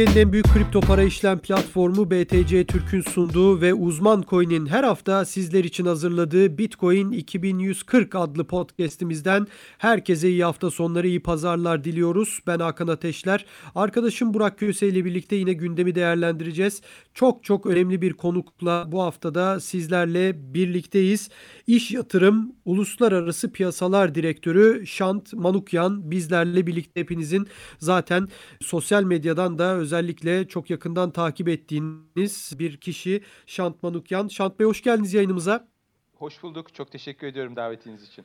Türkiye'nin en büyük kripto para işlem platformu BTC Türk'ün sunduğu ve uzman coin'in her hafta sizler için hazırladığı Bitcoin 2140 adlı podcast'imizden herkese iyi hafta sonları, iyi pazarlar diliyoruz. Ben Hakan Ateşler. Arkadaşım Burak Köse ile birlikte yine gündemi değerlendireceğiz. Çok çok önemli bir konukla bu haftada sizlerle birlikteyiz. İş Yatırım Uluslararası Piyasalar Direktörü Şant Manukyan bizlerle birlikte hepinizin zaten sosyal medyadan da özellikle çok yakından takip ettiğiniz bir kişi Şant Manukyan. Şant Bey hoş geldiniz yayınımıza. Hoş bulduk. Çok teşekkür ediyorum davetiniz için.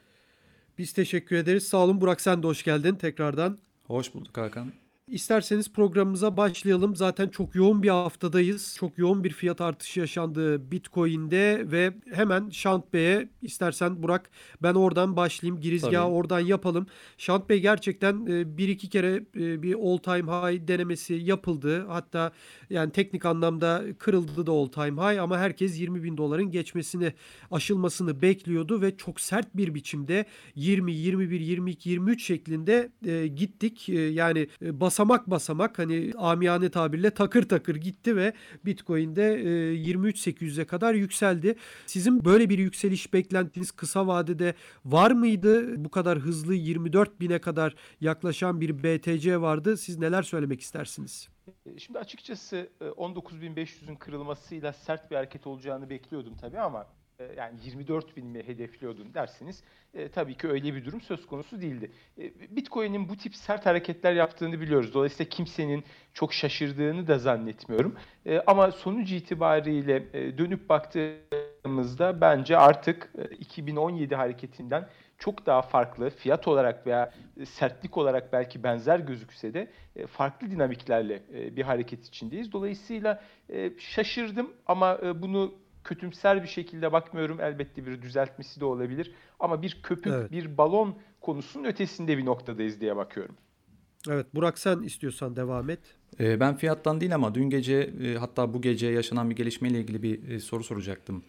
Biz teşekkür ederiz. Sağ olun Burak sen de hoş geldin tekrardan. Hoş bulduk Hakan. İsterseniz programımıza başlayalım. Zaten çok yoğun bir haftadayız. Çok yoğun bir fiyat artışı yaşandı Bitcoin'de ve hemen Şant Bey'e istersen Burak ben oradan başlayayım. Girizgahı Tabii. oradan yapalım. Şant Bey gerçekten e, bir iki kere e, bir all time high denemesi yapıldı. Hatta yani teknik anlamda kırıldı da all time high ama herkes 20 bin doların geçmesini aşılmasını bekliyordu ve çok sert bir biçimde 20, 21, 22, 23 şeklinde e, gittik. Yani e, basamak basamak hani amiyane tabirle takır takır gitti ve Bitcoin'de e, 23.800'e kadar yükseldi. Sizin böyle bir yükseliş beklentiniz kısa vadede var mıydı? Bu kadar hızlı 24 bine kadar yaklaşan bir BTC vardı. Siz neler söylemek istersiniz? E, Şimdi açıkçası e, 19.500'ün kırılmasıyla sert bir hareket olacağını bekliyordum tabii ama e, yani 24 bin mi hedefliyordun derseniz e, tabii ki öyle bir durum söz konusu değildi. E, Bitcoin'in bu tip sert hareketler yaptığını biliyoruz. Dolayısıyla kimsenin çok şaşırdığını da zannetmiyorum. E, ama sonuç itibariyle e, dönüp baktığımızda bence artık e, 2017 hareketinden çok daha farklı fiyat olarak veya e, sertlik olarak belki benzer gözükse de e, farklı dinamiklerle e, bir hareket içindeyiz. Dolayısıyla e, şaşırdım ama e, bunu kötümser bir şekilde bakmıyorum. Elbette bir düzeltmesi de olabilir. Ama bir köpük, Evet. bir balon konusunun ötesinde bir noktadayız diye bakıyorum. Evet Burak sen istiyorsan devam et. Ee, ben fiyattan değil ama dün gece e, hatta bu gece yaşanan bir gelişmeyle ilgili bir e, soru soracaktım.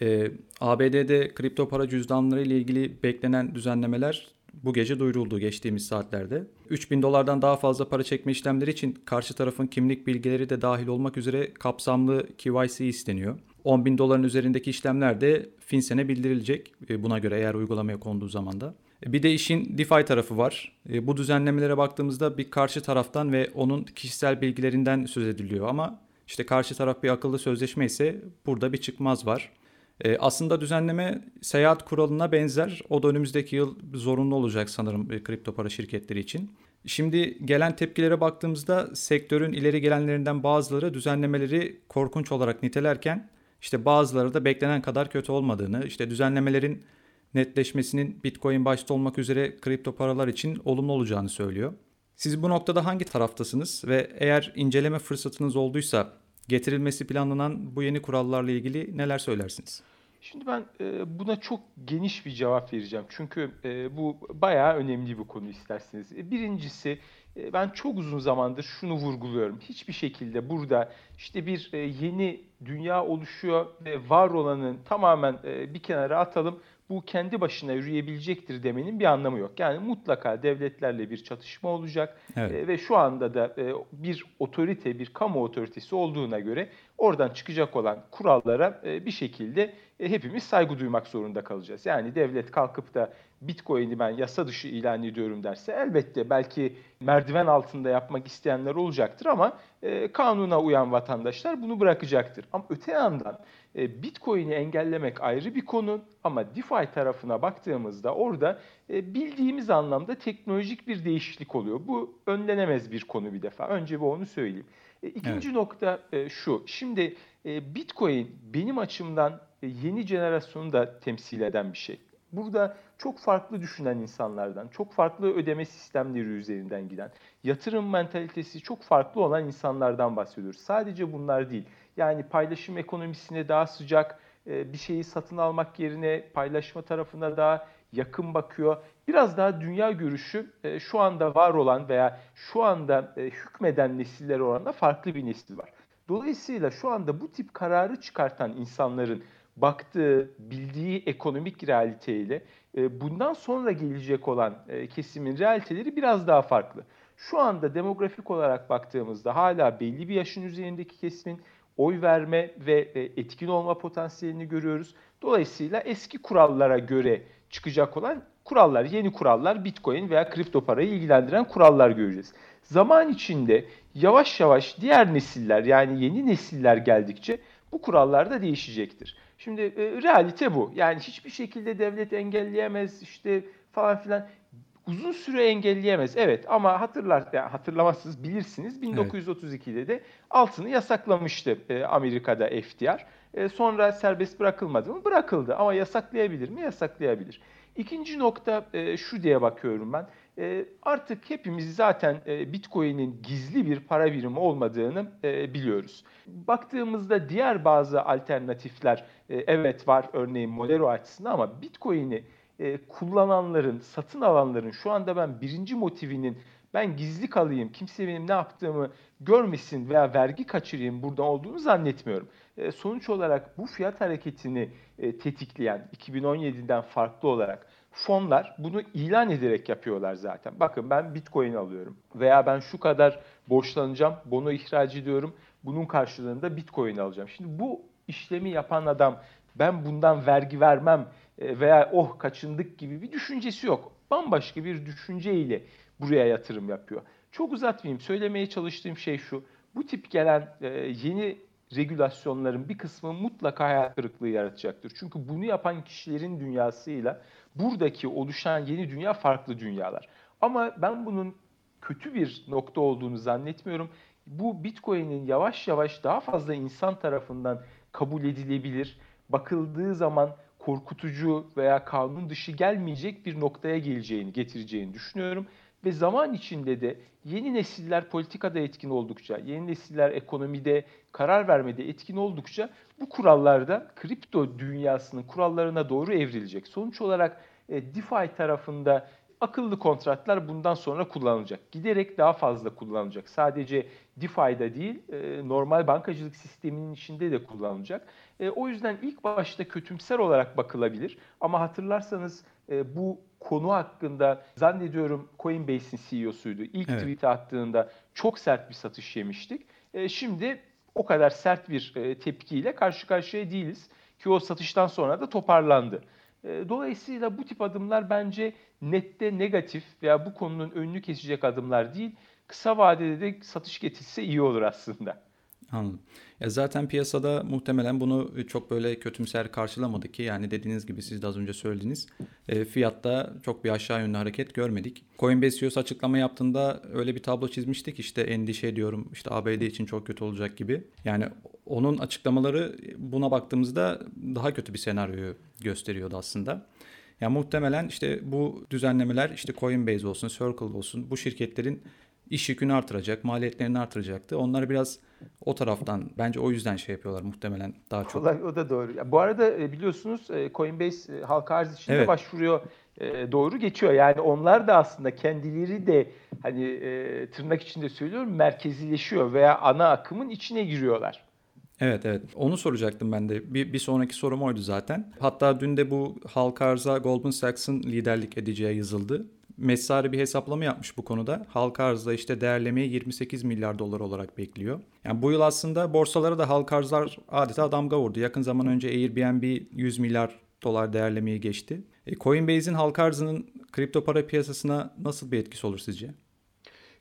Ee, ABD'de kripto para cüzdanları ile ilgili beklenen düzenlemeler bu gece duyuruldu geçtiğimiz saatlerde. 3000 dolardan daha fazla para çekme işlemleri için karşı tarafın kimlik bilgileri de dahil olmak üzere kapsamlı KYC isteniyor. 10 bin doların üzerindeki işlemler de FinCEN'e bildirilecek e, buna göre eğer uygulamaya konduğu zaman da. E, Bir de işin DeFi tarafı var. E, Bu düzenlemelere baktığımızda bir karşı taraftan ve onun kişisel bilgilerinden söz ediliyor ama işte karşı taraf bir akıllı sözleşme ise burada bir çıkmaz var. Aslında düzenleme seyahat kuralına benzer. O da önümüzdeki yıl zorunlu olacak sanırım kripto para şirketleri için. Şimdi gelen tepkilere baktığımızda sektörün ileri gelenlerinden bazıları düzenlemeleri korkunç olarak nitelerken işte bazıları da beklenen kadar kötü olmadığını, işte düzenlemelerin netleşmesinin Bitcoin başta olmak üzere kripto paralar için olumlu olacağını söylüyor. Siz bu noktada hangi taraftasınız ve eğer inceleme fırsatınız olduysa getirilmesi planlanan bu yeni kurallarla ilgili neler söylersiniz? Şimdi ben e, buna çok geniş bir cevap vereceğim. Çünkü e, bu bayağı önemli bir konu isterseniz. E, Birincisi ben çok uzun zamandır şunu vurguluyorum. Hiçbir şekilde burada işte bir e, yeni dünya oluşuyor ve var olanın tamamen e, bir kenara atalım. Bu kendi başına yürüyebilecektir demenin bir anlamı yok. Yani mutlaka devletlerle bir çatışma olacak. Evet. E, ve şu anda da e, bir otorite, bir kamu otoritesi olduğuna göre oradan çıkacak olan kurallara e, bir şekilde e, hepimiz saygı duymak zorunda kalacağız. Yani devlet kalkıp da Bitcoin'i ben yasa dışı ilan ediyorum derse elbette belki merdiven altında yapmak isteyenler olacaktır ama e, kanuna uyan vatandaşlar bunu bırakacaktır. Ama öte yandan Bitcoin'i engellemek ayrı bir konu ama DeFi tarafına baktığımızda orada e, bildiğimiz anlamda teknolojik bir değişiklik oluyor. Bu önlenemez bir konu bir defa. Önce bir onu söyleyeyim. E, İkinci nokta e, şu. Şimdi e, Bitcoin benim açımdan e, yeni jenerasyonu da temsil eden bir şey. Burada çok farklı düşünen insanlardan, çok farklı ödeme sistemleri üzerinden giden, yatırım mentalitesi çok farklı olan insanlardan bahsediyoruz. Sadece bunlar değil. Yani paylaşım ekonomisine daha sıcak, e, bir şeyi satın almak yerine paylaşma tarafına daha yakın bakıyor. Biraz daha dünya görüşü e, şu anda var olan veya şu anda e, hükmeden nesiller oranında farklı bir nesil var. Dolayısıyla şu anda bu tip kararı çıkartan insanların baktığı, bildiği ekonomik realiteyle bundan sonra gelecek olan kesimin realiteleri biraz daha farklı. Şu anda demografik olarak baktığımızda hala belli bir yaşın üzerindeki kesimin oy verme ve e, etkin olma potansiyelini görüyoruz. Dolayısıyla eski kurallara göre çıkacak olan kurallar, yeni kurallar, Bitcoin veya kripto parayı ilgilendiren kurallar göreceğiz. Zaman içinde yavaş yavaş diğer nesiller yani yeni nesiller geldikçe bu kurallar da değişecektir. Şimdi e, realite bu. Yani hiçbir şekilde devlet engelleyemez işte falan filan uzun süre engelleyemez. Evet ama hatırlar yani hatırlamazsınız bilirsiniz 1932'de de altını yasaklamıştı e, Amerika'da FDR. E, sonra serbest bırakılmadı mı? Bırakıldı ama yasaklayabilir mi? Yasaklayabilir. İkinci nokta e, şu diye bakıyorum ben. E, artık hepimiz zaten e, Bitcoin'in gizli bir para birimi olmadığını e, biliyoruz. Baktığımızda diğer bazı alternatifler e, evet var örneğin Monero açısından ama Bitcoin'i e, kullananların, satın alanların şu anda ben birinci motivinin ben gizli kalayım, kimse benim ne yaptığımı görmesin veya vergi kaçırayım burada olduğunu zannetmiyorum. E, sonuç olarak bu fiyat hareketini e, tetikleyen 2017'den farklı olarak fonlar bunu ilan ederek yapıyorlar zaten. Bakın ben Bitcoin alıyorum veya ben şu kadar borçlanacağım, bono ihraç ediyorum. Bunun karşılığında Bitcoin alacağım. Şimdi bu işlemi yapan adam ben bundan vergi vermem veya oh kaçındık gibi bir düşüncesi yok. Bambaşka bir düşünceyle buraya yatırım yapıyor. Çok uzatmayayım. Söylemeye çalıştığım şey şu. Bu tip gelen e, yeni regülasyonların bir kısmı mutlaka hayal kırıklığı yaratacaktır. Çünkü bunu yapan kişilerin dünyasıyla buradaki oluşan yeni dünya farklı dünyalar. Ama ben bunun kötü bir nokta olduğunu zannetmiyorum. Bu Bitcoin'in yavaş yavaş daha fazla insan tarafından kabul edilebilir, bakıldığı zaman korkutucu veya kanun dışı gelmeyecek bir noktaya geleceğini, getireceğini düşünüyorum. Ve zaman içinde de yeni nesiller politikada etkin oldukça, yeni nesiller ekonomide, karar vermede etkin oldukça bu kurallar da kripto dünyasının kurallarına doğru evrilecek. Sonuç olarak e, DeFi tarafında akıllı kontratlar bundan sonra kullanılacak. Giderek daha fazla kullanılacak. Sadece DeFi'da değil, e, normal bankacılık sisteminin içinde de kullanılacak. E, o yüzden ilk başta kötümser olarak bakılabilir. Ama hatırlarsanız e, bu konu hakkında zannediyorum Coinbase'in CEO'suydu. İlk evet. tweet attığında çok sert bir satış yemiştik. Şimdi o kadar sert bir tepkiyle karşı karşıya değiliz. Ki o satıştan sonra da toparlandı. Dolayısıyla bu tip adımlar bence nette negatif veya bu konunun önünü kesecek adımlar değil. Kısa vadede de satış getirse iyi olur aslında. Anladım. Ya zaten piyasada muhtemelen bunu çok böyle kötümser karşılamadı ki yani dediğiniz gibi siz de az önce söylediniz. E, fiyatta çok bir aşağı yönlü hareket görmedik. Coinbase CEO'su açıklama yaptığında öyle bir tablo çizmiştik işte endişe ediyorum işte ABD için çok kötü olacak gibi. Yani onun açıklamaları buna baktığımızda daha kötü bir senaryoyu gösteriyordu aslında. Yani muhtemelen işte bu düzenlemeler işte Coinbase olsun, Circle olsun bu şirketlerin iş yükünü artıracak, maliyetlerini artıracaktı. Onlar biraz o taraftan bence o yüzden şey yapıyorlar muhtemelen daha çok. Olay, o da doğru. bu arada e, biliyorsunuz e, Coinbase e, halka arz için evet. başvuruyor doğru geçiyor. Yani onlar da aslında kendileri de hani tırnak içinde söylüyorum merkezileşiyor veya ana akımın içine giriyorlar. Evet evet onu soracaktım ben de. Bir, bir sonraki sorum oydu zaten. Hatta dün de bu halka arza Goldman Sachs'ın liderlik edeceği yazıldı. Messari bir hesaplama yapmış bu konuda. Halka arzda işte değerlemeyi 28 milyar dolar olarak bekliyor. Yani bu yıl aslında borsalara da halka arzlar adeta damga vurdu. Yakın zaman önce Airbnb 100 milyar dolar değerlemeyi geçti. E, Coinbase'in halka arzının kripto para piyasasına nasıl bir etkisi olur sizce?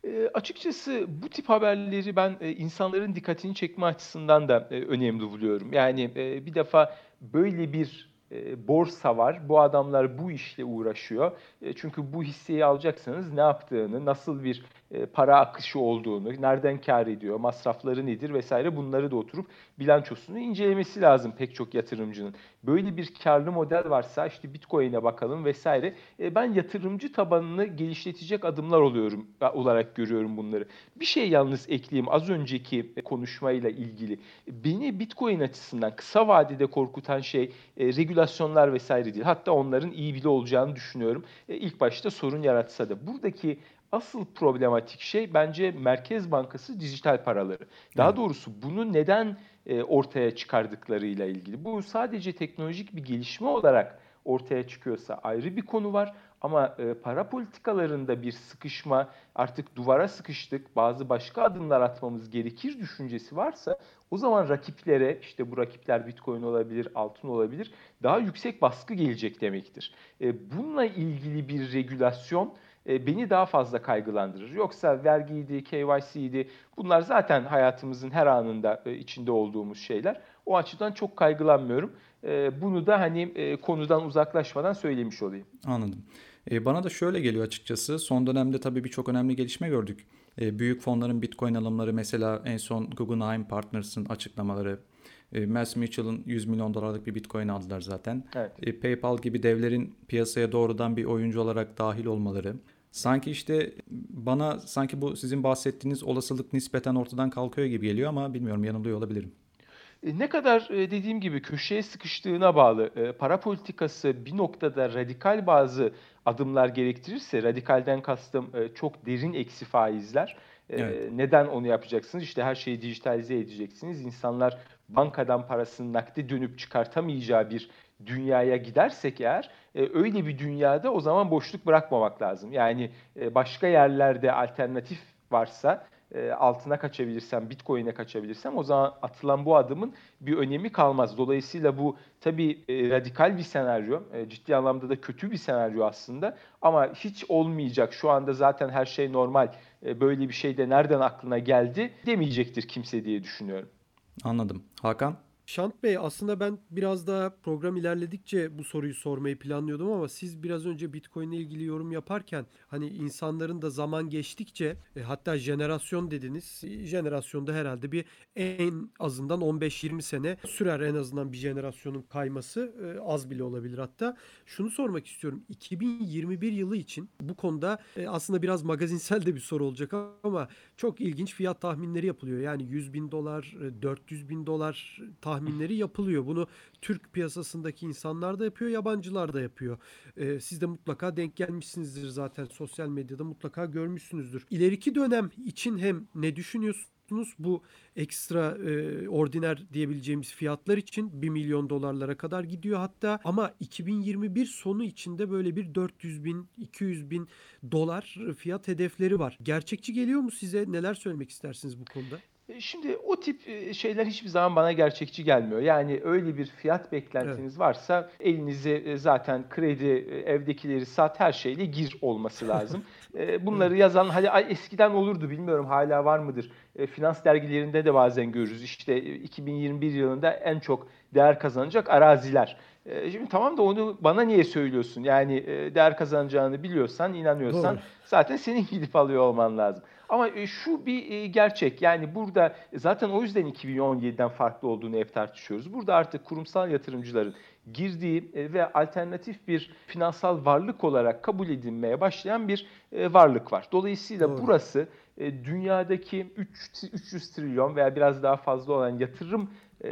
E, açıkçası bu tip haberleri ben e, insanların dikkatini çekme açısından da e, önemli buluyorum. Yani e, bir defa böyle bir e, borsa var. Bu adamlar bu işle uğraşıyor. E, çünkü bu hisseyi alacaksanız ne yaptığını, nasıl bir para akışı olduğunu, nereden kar ediyor, masrafları nedir vesaire bunları da oturup bilançosunu incelemesi lazım pek çok yatırımcının. Böyle bir karlı model varsa işte Bitcoin'e bakalım vesaire. E, ben yatırımcı tabanını geliştirecek adımlar oluyorum olarak görüyorum bunları. Bir şey yalnız ekleyeyim az önceki konuşmayla ilgili. Beni Bitcoin açısından kısa vadede korkutan şey e, regülasyonlar vesaire değil. Hatta onların iyi bile olacağını düşünüyorum. E, ilk başta sorun yaratsa da. Buradaki asıl problematik şey bence Merkez Bankası dijital paraları. Daha doğrusu bunu neden e, ortaya çıkardıklarıyla ilgili. Bu sadece teknolojik bir gelişme olarak ortaya çıkıyorsa ayrı bir konu var. Ama e, para politikalarında bir sıkışma, artık duvara sıkıştık, bazı başka adımlar atmamız gerekir düşüncesi varsa o zaman rakiplere, işte bu rakipler Bitcoin olabilir, altın olabilir, daha yüksek baskı gelecek demektir. E, bununla ilgili bir regülasyon beni daha fazla kaygılandırır. Yoksa vergiydi, KYC'ydi bunlar zaten hayatımızın her anında e, içinde olduğumuz şeyler. O açıdan çok kaygılanmıyorum. E, bunu da hani konudan uzaklaşmadan söylemiş olayım. Anladım. Bana da şöyle geliyor açıkçası. Son dönemde tabii birçok önemli gelişme gördük. Büyük fonların Bitcoin alımları mesela en son Guggenheim Partners'ın açıklamaları. Mass Mutual'ın 100 milyon dolarlık bir Bitcoin aldılar zaten. Evet. PayPal gibi devlerin piyasaya doğrudan bir oyuncu olarak dahil olmaları. Sanki işte bana sanki bu sizin bahsettiğiniz olasılık nispeten ortadan kalkıyor gibi geliyor ama bilmiyorum yanılıyor olabilirim. E, ne kadar e, dediğim gibi köşeye sıkıştığına bağlı. E, para politikası bir noktada radikal bazı adımlar gerektirirse, radikalden kastım çok derin eksi faizler. Evet. Neden onu yapacaksınız? İşte her şeyi dijitalize edeceksiniz. İnsanlar bankadan parasını nakde dönüp çıkartamayacağı bir dünyaya gidersek eğer e, öyle bir dünyada o zaman boşluk bırakmamak lazım. Yani e, başka yerlerde alternatif varsa e, altına kaçabilirsem, Bitcoin'e kaçabilirsem o zaman atılan bu adımın bir önemi kalmaz. Dolayısıyla bu tabii e, radikal bir senaryo, e, ciddi anlamda da kötü bir senaryo aslında ama hiç olmayacak. Şu anda zaten her şey normal. E, böyle bir şey de nereden aklına geldi demeyecektir kimse diye düşünüyorum. Anladım. Hakan? Şant Bey aslında ben biraz daha program ilerledikçe bu soruyu sormayı planlıyordum ama siz biraz önce Bitcoin ile ilgili yorum yaparken hani insanların da zaman geçtikçe e, hatta jenerasyon dediniz. Jenerasyonda herhalde bir en azından 15-20 sene sürer en azından bir jenerasyonun kayması e, az bile olabilir hatta. Şunu sormak istiyorum. 2021 yılı için bu konuda e, aslında biraz magazinsel de bir soru olacak ama çok ilginç fiyat tahminleri yapılıyor. Yani 100 bin dolar, 400 e, bin dolar tahmin tahminleri yapılıyor. Bunu Türk piyasasındaki insanlar da yapıyor, yabancılar da yapıyor. Ee, siz de mutlaka denk gelmişsinizdir zaten sosyal medyada mutlaka görmüşsünüzdür. İleriki dönem için hem ne düşünüyorsunuz? bu ekstra e, ordiner diyebileceğimiz fiyatlar için 1 milyon dolarlara kadar gidiyor hatta ama 2021 sonu içinde böyle bir 400 bin 200 bin dolar fiyat hedefleri var. Gerçekçi geliyor mu size? Neler söylemek istersiniz bu konuda? E, şimdi o tip e, şeyler hiçbir zaman bana gerçekçi gelmiyor. Yani öyle bir fiyat beklentiniz evet. varsa elinize e, zaten kredi, evdekileri sat her şeyle gir olması lazım. Bunları yazan hadi ay eskiden olurdu bilmiyorum hala var mıdır? Finans dergilerinde de bazen görürüz. İşte 2021 yılında en çok değer kazanacak araziler. Şimdi tamam da onu bana niye söylüyorsun? Yani değer kazanacağını biliyorsan, inanıyorsan Doğru. zaten senin gidip alıyor olman lazım. Ama e, şu bir e, gerçek yani burada zaten o yüzden 2017'den farklı olduğunu hep tartışıyoruz. Burada artık kurumsal yatırımcıların girdiği e, ve alternatif bir finansal varlık olarak kabul edilmeye başlayan bir varlık var. Dolayısıyla Doğru. burası dünyadaki 3, 300 trilyon veya biraz daha fazla olan yatırım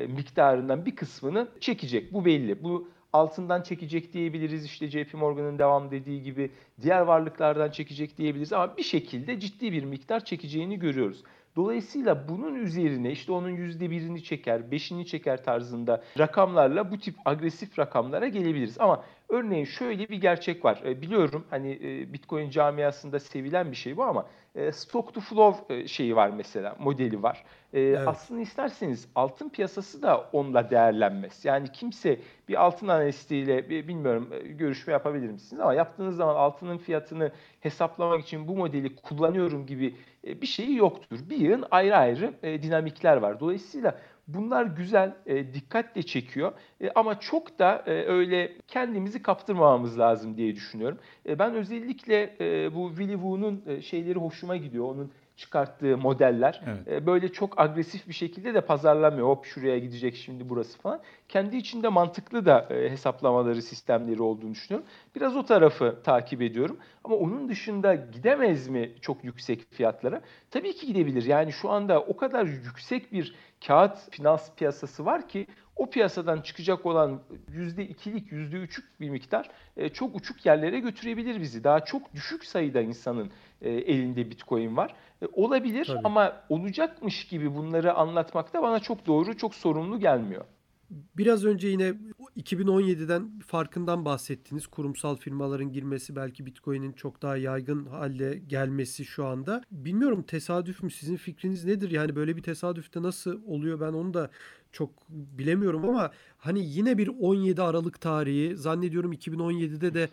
miktarından bir kısmını çekecek. Bu belli. Bu altından çekecek diyebiliriz. İşte JP Morgan'ın devam dediği gibi diğer varlıklardan çekecek diyebiliriz ama bir şekilde ciddi bir miktar çekeceğini görüyoruz. Dolayısıyla bunun üzerine işte onun yüzde birini çeker, beşini çeker tarzında rakamlarla bu tip agresif rakamlara gelebiliriz. Ama örneğin şöyle bir gerçek var. E, biliyorum hani e, Bitcoin camiasında sevilen bir şey bu ama e, stock to flow şeyi var mesela, modeli var. Evet. Aslında isterseniz altın piyasası da onunla değerlenmez. Yani kimse bir altın analistiyle bilmiyorum görüşme yapabilir misiniz ama yaptığınız zaman altının fiyatını hesaplamak için bu modeli kullanıyorum gibi bir şeyi yoktur. Bir yığın ayrı ayrı dinamikler var. Dolayısıyla Bunlar güzel, e, dikkatle çekiyor e, ama çok da e, öyle kendimizi kaptırmamamız lazım diye düşünüyorum. E, ben özellikle e, bu Willy Woo'nun e, şeyleri hoşuma gidiyor. Onun çıkarttığı modeller evet. E, böyle çok agresif bir şekilde de pazarlamıyor. Hop şuraya gidecek şimdi burası falan. Kendi içinde mantıklı da e, hesaplamaları, sistemleri olduğunu düşünüyorum. Biraz o tarafı takip ediyorum. Ama onun dışında gidemez mi çok yüksek fiyatlara? Tabii ki gidebilir. Yani şu anda o kadar yüksek bir kağıt finans piyasası var ki o piyasadan çıkacak olan %2'lik, %3'lük bir miktar e, çok uçuk yerlere götürebilir bizi. Daha çok düşük sayıda insanın e, elinde Bitcoin var. E, olabilir Tabii. ama olacakmış gibi bunları anlatmak da bana çok doğru, çok sorumlu gelmiyor. Biraz önce yine 2017'den farkından bahsettiniz. Kurumsal firmaların girmesi belki Bitcoin'in çok daha yaygın halde gelmesi şu anda. Bilmiyorum tesadüf mü sizin fikriniz nedir? Yani böyle bir tesadüfte nasıl oluyor ben onu da çok bilemiyorum ama hani yine bir 17 Aralık tarihi zannediyorum 2017'de de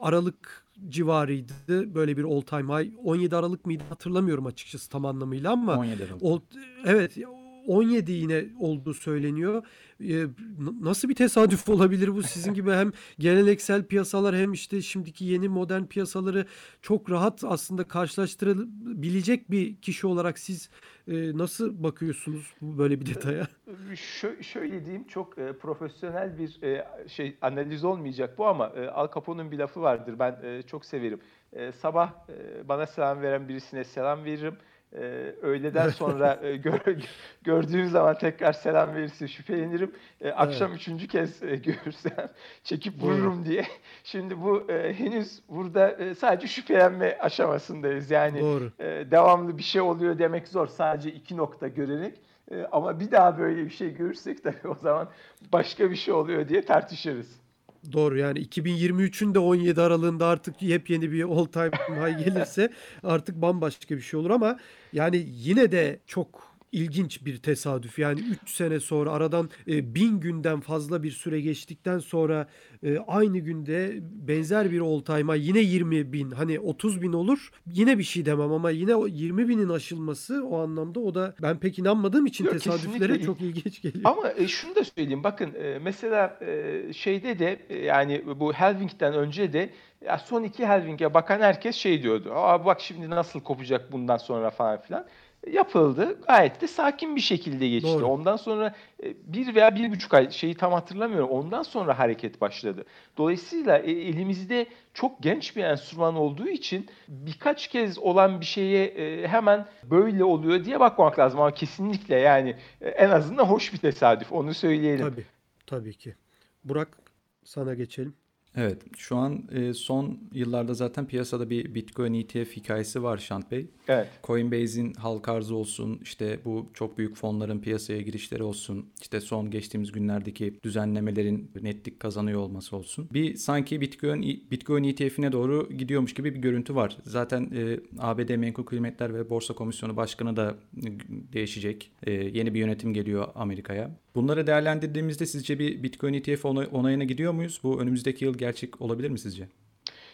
Aralık civarıydı böyle bir all time high. 17 Aralık mıydı hatırlamıyorum açıkçası tam anlamıyla ama 17 Aralık. o, evet 17 yine olduğu söyleniyor. Ee, nasıl bir tesadüf olabilir bu sizin gibi hem geleneksel piyasalar hem işte şimdiki yeni modern piyasaları çok rahat aslında karşılaştırabilecek bir kişi olarak siz e, nasıl bakıyorsunuz böyle bir detaya? Şö şöyle diyeyim çok e, profesyonel bir e, şey analiz olmayacak bu ama e, Al Capone'un bir lafı vardır ben e, çok severim. E, sabah e, bana selam veren birisine selam veririm e, öğleden sonra e, gör, gördüğüm zaman tekrar selam verirse şüphelenirim. E, akşam evet. üçüncü kez e, görürsem çekip vururum diye. Şimdi bu e, henüz burada e, sadece şüphelenme aşamasındayız. Yani Doğru. E, devamlı bir şey oluyor demek zor sadece iki nokta görerek. E, ama bir daha böyle bir şey görürsek tabii o zaman başka bir şey oluyor diye tartışırız. Doğru yani 2023'ün de 17 aralığında artık yepyeni bir all time high gelirse artık bambaşka bir şey olur ama yani yine de çok ilginç bir tesadüf. Yani 3 sene sonra aradan e, bin günden fazla bir süre geçtikten sonra e, aynı günde benzer bir time'a yine 20 bin hani 30 bin olur yine bir şey demem ama yine o 20 binin aşılması o anlamda o da ben pek inanmadığım için Yok, tesadüflere kesinlikle. çok ilginç geliyor. Ama e, şunu da söyleyeyim bakın e, mesela e, şeyde de e, yani bu halving'den önce de ya son iki halving'e bakan herkes şey diyordu. Aa bak şimdi nasıl kopacak bundan sonra falan filan yapıldı. Gayet de sakin bir şekilde geçti. Doğru. Ondan sonra e, bir veya bir buçuk ay şeyi tam hatırlamıyorum. Ondan sonra hareket başladı. Dolayısıyla e, elimizde çok genç bir enstrüman olduğu için birkaç kez olan bir şeye e, hemen böyle oluyor diye bakmak lazım. Ama kesinlikle yani en azından hoş bir tesadüf. Onu söyleyelim. Tabii. Tabii ki. Burak sana geçelim. Evet, şu an e, son yıllarda zaten piyasada bir Bitcoin ETF hikayesi var Şant Bey. Evet. Coinbase'in halka arzı olsun, işte bu çok büyük fonların piyasaya girişleri olsun, işte son geçtiğimiz günlerdeki düzenlemelerin netlik kazanıyor olması olsun. Bir sanki Bitcoin Bitcoin ETF'ine doğru gidiyormuş gibi bir görüntü var. Zaten e, ABD Menkul Kıymetler ve Borsa Komisyonu Başkanı da değişecek. E, yeni bir yönetim geliyor Amerika'ya. Bunları değerlendirdiğimizde sizce bir Bitcoin ETF onayına gidiyor muyuz? Bu önümüzdeki yıl gerçek olabilir mi sizce?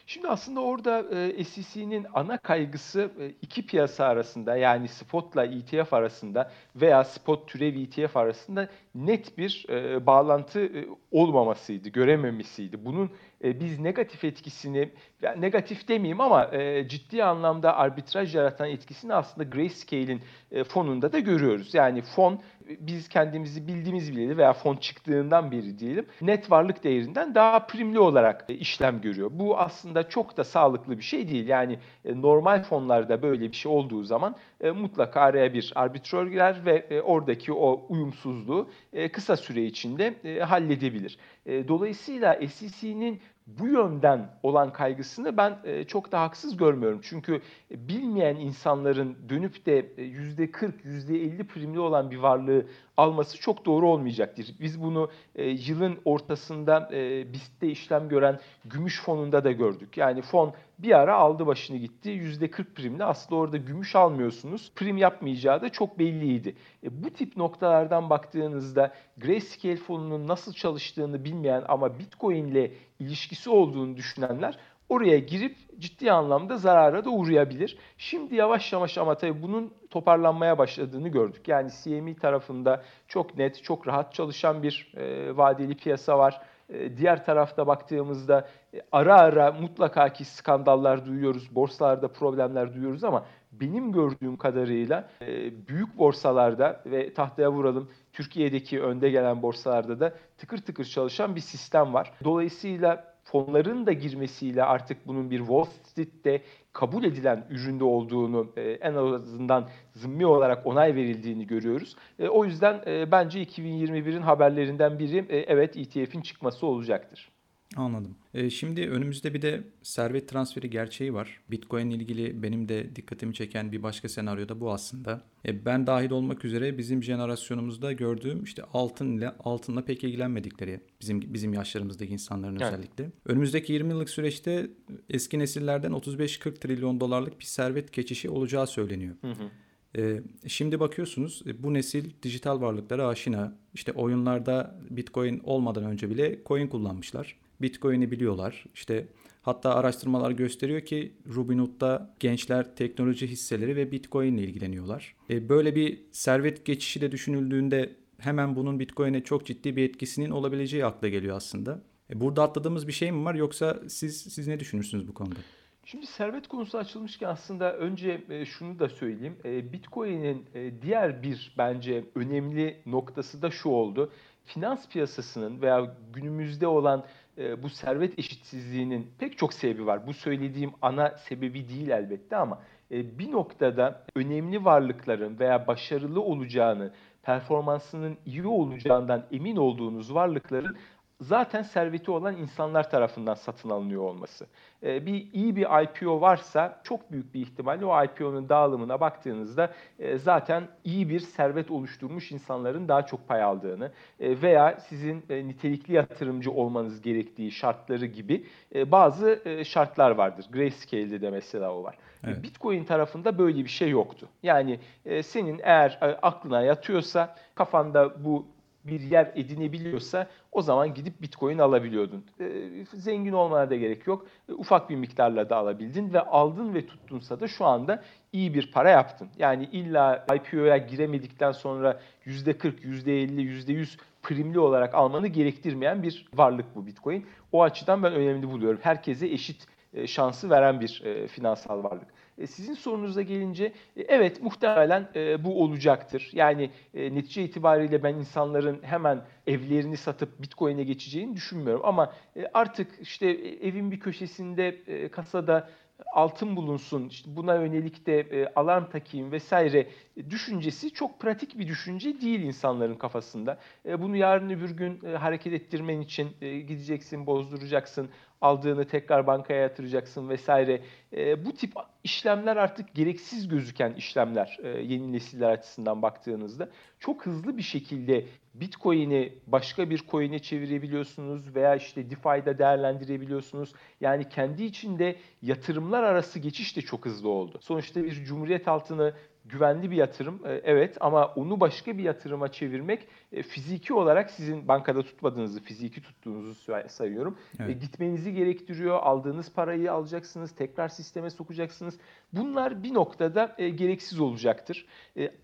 Şimdi aslında orada e, SEC'nin ana kaygısı e, iki piyasa arasında yani spotla ETF arasında veya spot türev ETF arasında net bir e, bağlantı e, olmamasıydı, görememesiydi. Bunun e, biz negatif etkisini, yani negatif demeyeyim ama e, ciddi anlamda arbitraj yaratan etkisini aslında Grayscale'in e, fonunda da görüyoruz. Yani fon biz kendimizi bildiğimiz bileli veya fon çıktığından beri diyelim net varlık değerinden daha primli olarak e, işlem görüyor. Bu aslında çok da sağlıklı bir şey değil. Yani e, normal fonlarda böyle bir şey olduğu zaman e, mutlaka araya bir arbitrör girer ve oradaki o uyumsuzluğu kısa süre içinde halledebilir. Dolayısıyla SEC'nin bu yönden olan kaygısını ben e, çok da haksız görmüyorum. Çünkü bilmeyen insanların dönüp de %40, %50 primli olan bir varlığı alması çok doğru olmayacaktır. Biz bunu e, yılın ortasında e, BIST'te işlem gören gümüş fonunda da gördük. Yani fon bir ara aldı başını gitti %40 primli. Aslında orada gümüş almıyorsunuz. Prim yapmayacağı da çok belliydi. E, bu tip noktalardan baktığınızda Grayscale fonunun nasıl çalıştığını bilmeyen ama Bitcoin ile ilişkisi olduğunu düşünenler oraya girip ciddi anlamda zarara da uğrayabilir. Şimdi yavaş yavaş ama tabii bunun toparlanmaya başladığını gördük. Yani CME tarafında çok net, çok rahat çalışan bir e, vadeli piyasa var. E, diğer tarafta baktığımızda e, ara ara mutlaka ki skandallar duyuyoruz, borsalarda problemler duyuyoruz ama benim gördüğüm kadarıyla e, büyük borsalarda ve tahtaya vuralım Türkiye'deki önde gelen borsalarda da tıkır tıkır çalışan bir sistem var. Dolayısıyla fonların da girmesiyle artık bunun bir Wall Street'te kabul edilen üründe olduğunu e, en azından zımmi olarak onay verildiğini görüyoruz. E, o yüzden e, bence 2021'in haberlerinden biri e, evet ETF'in çıkması olacaktır. Anladım. E, şimdi önümüzde bir de servet transferi gerçeği var. Bitcoin ile ilgili benim de dikkatimi çeken bir başka senaryo da bu aslında. E, ben dahil olmak üzere bizim jenerasyonumuzda gördüğüm işte altın ile altınla pek ilgilenmedikleri bizim bizim yaşlarımızdaki insanların Evet. özellikle. Önümüzdeki 20 yıllık süreçte eski nesillerden 35-40 trilyon dolarlık bir servet geçişi olacağı söyleniyor. Hı hı. Ee, şimdi bakıyorsunuz e, bu nesil dijital varlıklara aşina. İşte oyunlarda Bitcoin olmadan önce bile coin kullanmışlar. Bitcoin'i biliyorlar. İşte hatta araştırmalar gösteriyor ki Robinhood'da gençler teknoloji hisseleri ve Bitcoin ile ilgileniyorlar. E, böyle bir servet geçişi de düşünüldüğünde hemen bunun Bitcoin'e çok ciddi bir etkisinin olabileceği akla geliyor aslında. E, burada atladığımız bir şey mi var yoksa siz siz ne düşünürsünüz bu konuda? Şimdi servet konusu açılmışken aslında önce e, şunu da söyleyeyim. E, Bitcoin'in e, diğer bir bence önemli noktası da şu oldu. Finans piyasasının veya günümüzde olan e, bu servet eşitsizliğinin pek çok sebebi var. Bu söylediğim ana sebebi değil elbette ama e, bir noktada önemli varlıkların veya başarılı olacağını, performansının iyi olacağından emin olduğunuz varlıkların zaten serveti olan insanlar tarafından satın alınıyor olması. Ee, bir iyi bir IPO varsa çok büyük bir ihtimalle o IPO'nun dağılımına baktığınızda e, zaten iyi bir servet oluşturmuş insanların daha çok pay aldığını e, veya sizin e, nitelikli yatırımcı olmanız gerektiği şartları gibi e, bazı e, şartlar vardır. Grayscale'de de mesela o var. Evet. Bitcoin tarafında böyle bir şey yoktu. Yani e, senin eğer e, aklına yatıyorsa, kafanda bu bir yer edinebiliyorsa o zaman gidip Bitcoin alabiliyordun. E, zengin olmana da gerek yok. E, ufak bir miktarla da alabildin ve aldın ve tuttunsa da şu anda iyi bir para yaptın. Yani illa IPO'ya giremedikten sonra %40, %50, %100 primli olarak almanı gerektirmeyen bir varlık bu Bitcoin. O açıdan ben önemli buluyorum. Herkese eşit e, şansı veren bir e, finansal varlık. E, Sizin sorunuza gelince e, evet muhtemelen e, bu olacaktır. Yani netice itibariyle ben insanların hemen evlerini satıp Bitcoin'e geçeceğini düşünmüyorum. Ama artık işte evin bir köşesinde kasada altın bulunsun, işte buna yönelik de e, alarm takayım vesaire düşüncesi çok pratik bir düşünce değil insanların kafasında. E, bunu yarın öbür gün e, hareket ettirmen için e, gideceksin, bozduracaksın, aldığını tekrar bankaya yatıracaksın vesaire. E, bu tip işlemler artık gereksiz gözüken işlemler e, yeni nesiller açısından baktığınızda çok hızlı bir şekilde Bitcoin'i başka bir coin'e çevirebiliyorsunuz veya işte DeFi'de değerlendirebiliyorsunuz. Yani kendi içinde yatırımlar arası geçiş de çok hızlı oldu. Sonuçta bir cumhuriyet altını güvenli bir yatırım e, evet ama onu başka bir yatırıma çevirmek e, fiziki olarak sizin bankada tutmadığınızı, fiziki tuttuğunuzu say- sayıyorum. Evet. E, Gitmenizi gerektiriyor. Aldığınız parayı alacaksınız, tekrar sisteme sokacaksınız. Bunlar bir noktada gereksiz olacaktır.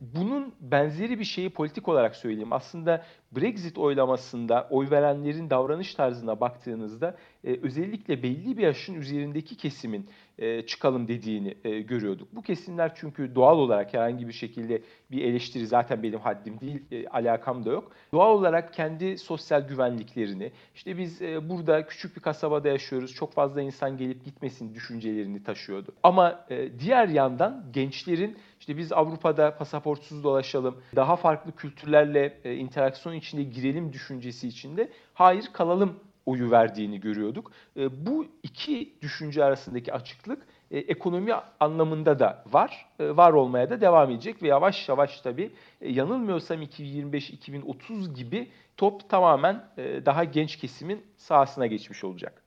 Bunun benzeri bir şeyi politik olarak söyleyeyim. Aslında Brexit oylamasında oy verenlerin davranış tarzına baktığınızda e, özellikle belli bir yaşın üzerindeki kesimin e, çıkalım dediğini e, görüyorduk. Bu kesimler çünkü doğal olarak herhangi bir şekilde bir eleştiri zaten benim haddim değil, e, alakam da yok. Doğal olarak kendi sosyal güvenliklerini, işte biz e, burada küçük bir kasabada yaşıyoruz, çok fazla insan gelip gitmesin düşüncelerini taşıyordu. Ama e, diğer yandan gençlerin işte biz Avrupa'da pasaportsuz dolaşalım, daha farklı kültürlerle e, interaksiyon içinde girelim düşüncesi içinde hayır kalalım oyu verdiğini görüyorduk. E, bu iki düşünce arasındaki açıklık e, ekonomi anlamında da var, e, var olmaya da devam edecek ve yavaş yavaş tabii e, yanılmıyorsam 2025-2030 gibi top tamamen e, daha genç kesimin sahasına geçmiş olacak.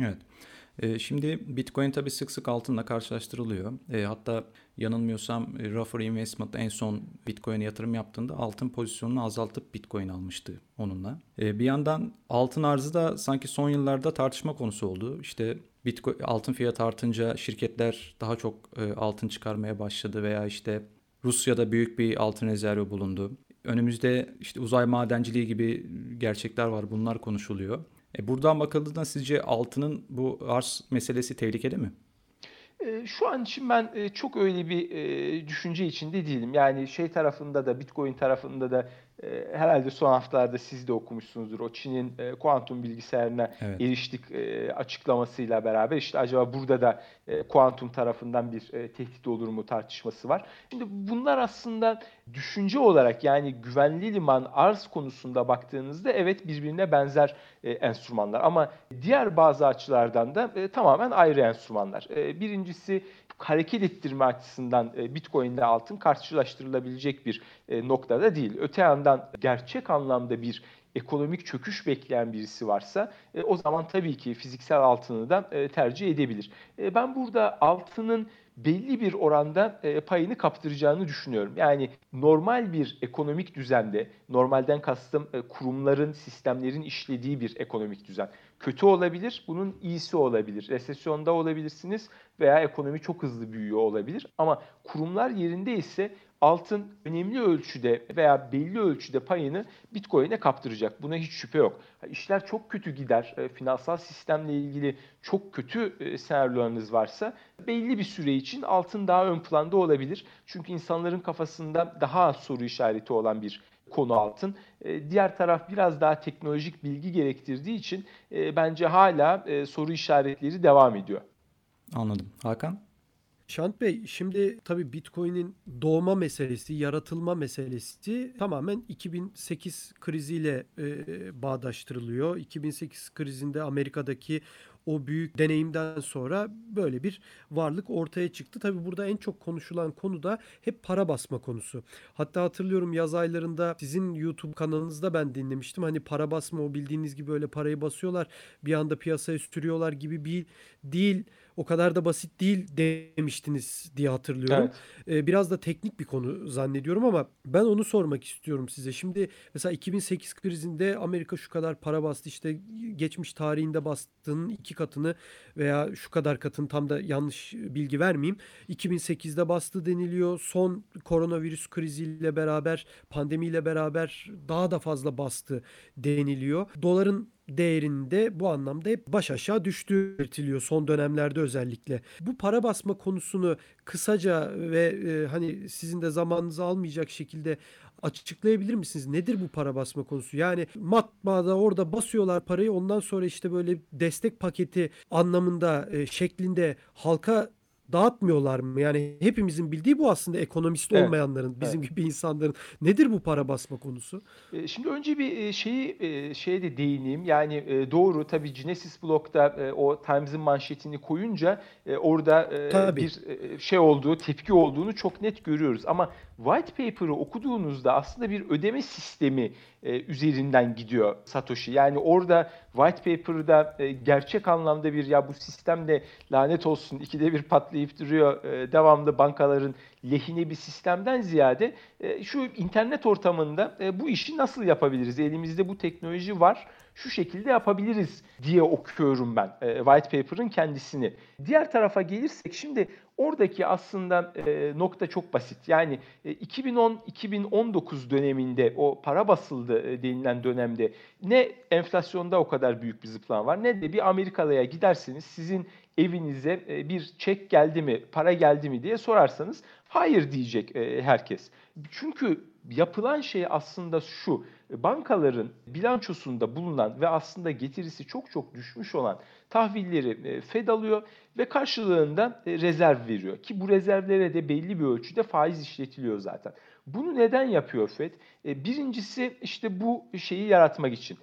Evet. E, Şimdi Bitcoin tabii sık sık altınla karşılaştırılıyor. E, hatta yanılmıyorsam e, Ruffer Investment en son Bitcoin'e yatırım yaptığında altın pozisyonunu azaltıp Bitcoin almıştı onunla. E, bir yandan altın arzı da sanki son yıllarda tartışma konusu oldu. İşte Bitcoin altın fiyatı artınca şirketler daha çok e, altın çıkarmaya başladı veya işte Rusya'da büyük bir altın rezervi bulundu. Önümüzde işte uzay madenciliği gibi gerçekler var. Bunlar konuşuluyor. E buradan bakıldığında sizce altının bu arz meselesi tehlikeli mi? E, Şu an için ben e, çok öyle bir e, düşünce içinde değilim. Yani şey tarafında da Bitcoin tarafında da e, herhalde son haftalarda siz de okumuşsunuzdur. O Çin'in e, kuantum bilgisayarına evet. eriştik e, açıklamasıyla beraber işte acaba burada da e, kuantum tarafından bir e, tehdit olur mu tartışması var. Şimdi bunlar aslında düşünce olarak yani güvenli liman arz konusunda baktığınızda evet birbirine benzer e, enstrümanlar ama diğer bazı açılardan da e, tamamen ayrı enstrümanlar. E, birincisi hareket ettirme açısından e, Bitcoin ile altın karşılaştırılabilecek bir e, noktada değil. Öte yandan gerçek anlamda bir ekonomik çöküş bekleyen birisi varsa e, o zaman tabii ki fiziksel altını da tercih edebilir. Ben burada altının belli bir oranda payını kaptıracağını düşünüyorum. Yani normal bir ekonomik düzende, normalden kastım kurumların, sistemlerin işlediği bir ekonomik düzen kötü olabilir, bunun iyisi olabilir. Resesyonda olabilirsiniz veya ekonomi çok hızlı büyüyor olabilir. Ama kurumlar yerinde ise altın önemli ölçüde veya belli ölçüde payını Bitcoin'e kaptıracak. Buna hiç şüphe yok. İşler çok kötü gider, e, finansal sistemle ilgili çok kötü e, senaryolarınız varsa belli bir süre için altın daha ön planda olabilir. Çünkü insanların kafasında daha soru işareti olan bir konu altın. E, diğer taraf biraz daha teknolojik bilgi gerektirdiği için e, bence hala e, soru işaretleri devam ediyor. Anladım. Hakan? Şant Bey şimdi tabii Bitcoin'in doğma meselesi, yaratılma meselesi tamamen 2008 kriziyle e, bağdaştırılıyor. 2008 krizinde Amerika'daki o büyük deneyimden sonra böyle bir varlık ortaya çıktı. Tabi burada en çok konuşulan konu da hep para basma konusu. Hatta hatırlıyorum yaz aylarında sizin YouTube kanalınızda ben dinlemiştim. Hani para basma o bildiğiniz gibi öyle parayı basıyorlar bir anda piyasaya sürüyorlar gibi bir değil o kadar da basit değil demiştiniz diye hatırlıyorum. Evet. Ee, biraz da teknik bir konu zannediyorum ama ben onu sormak istiyorum size. Şimdi mesela 2008 krizinde Amerika şu kadar para bastı işte geçmiş tarihinde bastığının iki katını veya şu kadar katını tam da yanlış bilgi vermeyeyim. 2008'de bastı deniliyor. Son koronavirüs kriziyle beraber pandemiyle beraber daha da fazla bastı deniliyor. Doların değerinde bu anlamda hep baş aşağı düştüğü belirtiliyor son dönemlerde özellikle. Bu para basma konusunu kısaca ve e, hani sizin de zamanınızı almayacak şekilde açıklayabilir misiniz? Nedir bu para basma konusu? Yani matbaada orada basıyorlar parayı ondan sonra işte böyle destek paketi anlamında e, şeklinde halka dağıtmıyorlar mı? Yani hepimizin bildiği bu aslında ekonomist evet. olmayanların, bizim evet. gibi insanların. Nedir bu para basma konusu? E, şimdi önce bir e, şeyi e, şeye de değineyim. Yani doğru tabii Genesis Block'ta o Times'ın manşetini koyunca orada tabii. bir şey olduğu, tepki olduğunu çok net görüyoruz. Ama white paper'ı okuduğunuzda aslında bir ödeme sistemi üzerinden gidiyor Satoshi. Yani orada white paper'da gerçek anlamda bir ya bu sistemde lanet olsun ikide bir patlayıp duruyor. E, devamlı bankaların lehine bir sistemden ziyade e, şu internet ortamında e, bu işi nasıl yapabiliriz? Elimizde bu teknoloji var. Şu şekilde yapabiliriz diye okuyorum ben e, white paper'ın kendisini. Diğer tarafa gelirsek şimdi oradaki aslında e, nokta çok basit. Yani e, 2010-2019 döneminde o para basıldı e, denilen dönemde ne enflasyonda o kadar büyük bir zıplama var ne de bir Amerikalıya giderseniz sizin evinize e, bir çek geldi mi, para geldi mi diye sorarsanız hayır diyecek e, herkes. Çünkü yapılan şey aslında şu, bankaların bilançosunda bulunan ve aslında getirisi çok çok düşmüş olan tahvilleri e, Fed alıyor ve karşılığında rezerv veriyor. Ki bu rezervlere de belli bir ölçüde faiz işletiliyor zaten. Bunu neden yapıyor Fed? Birincisi işte bu şeyi yaratmak için.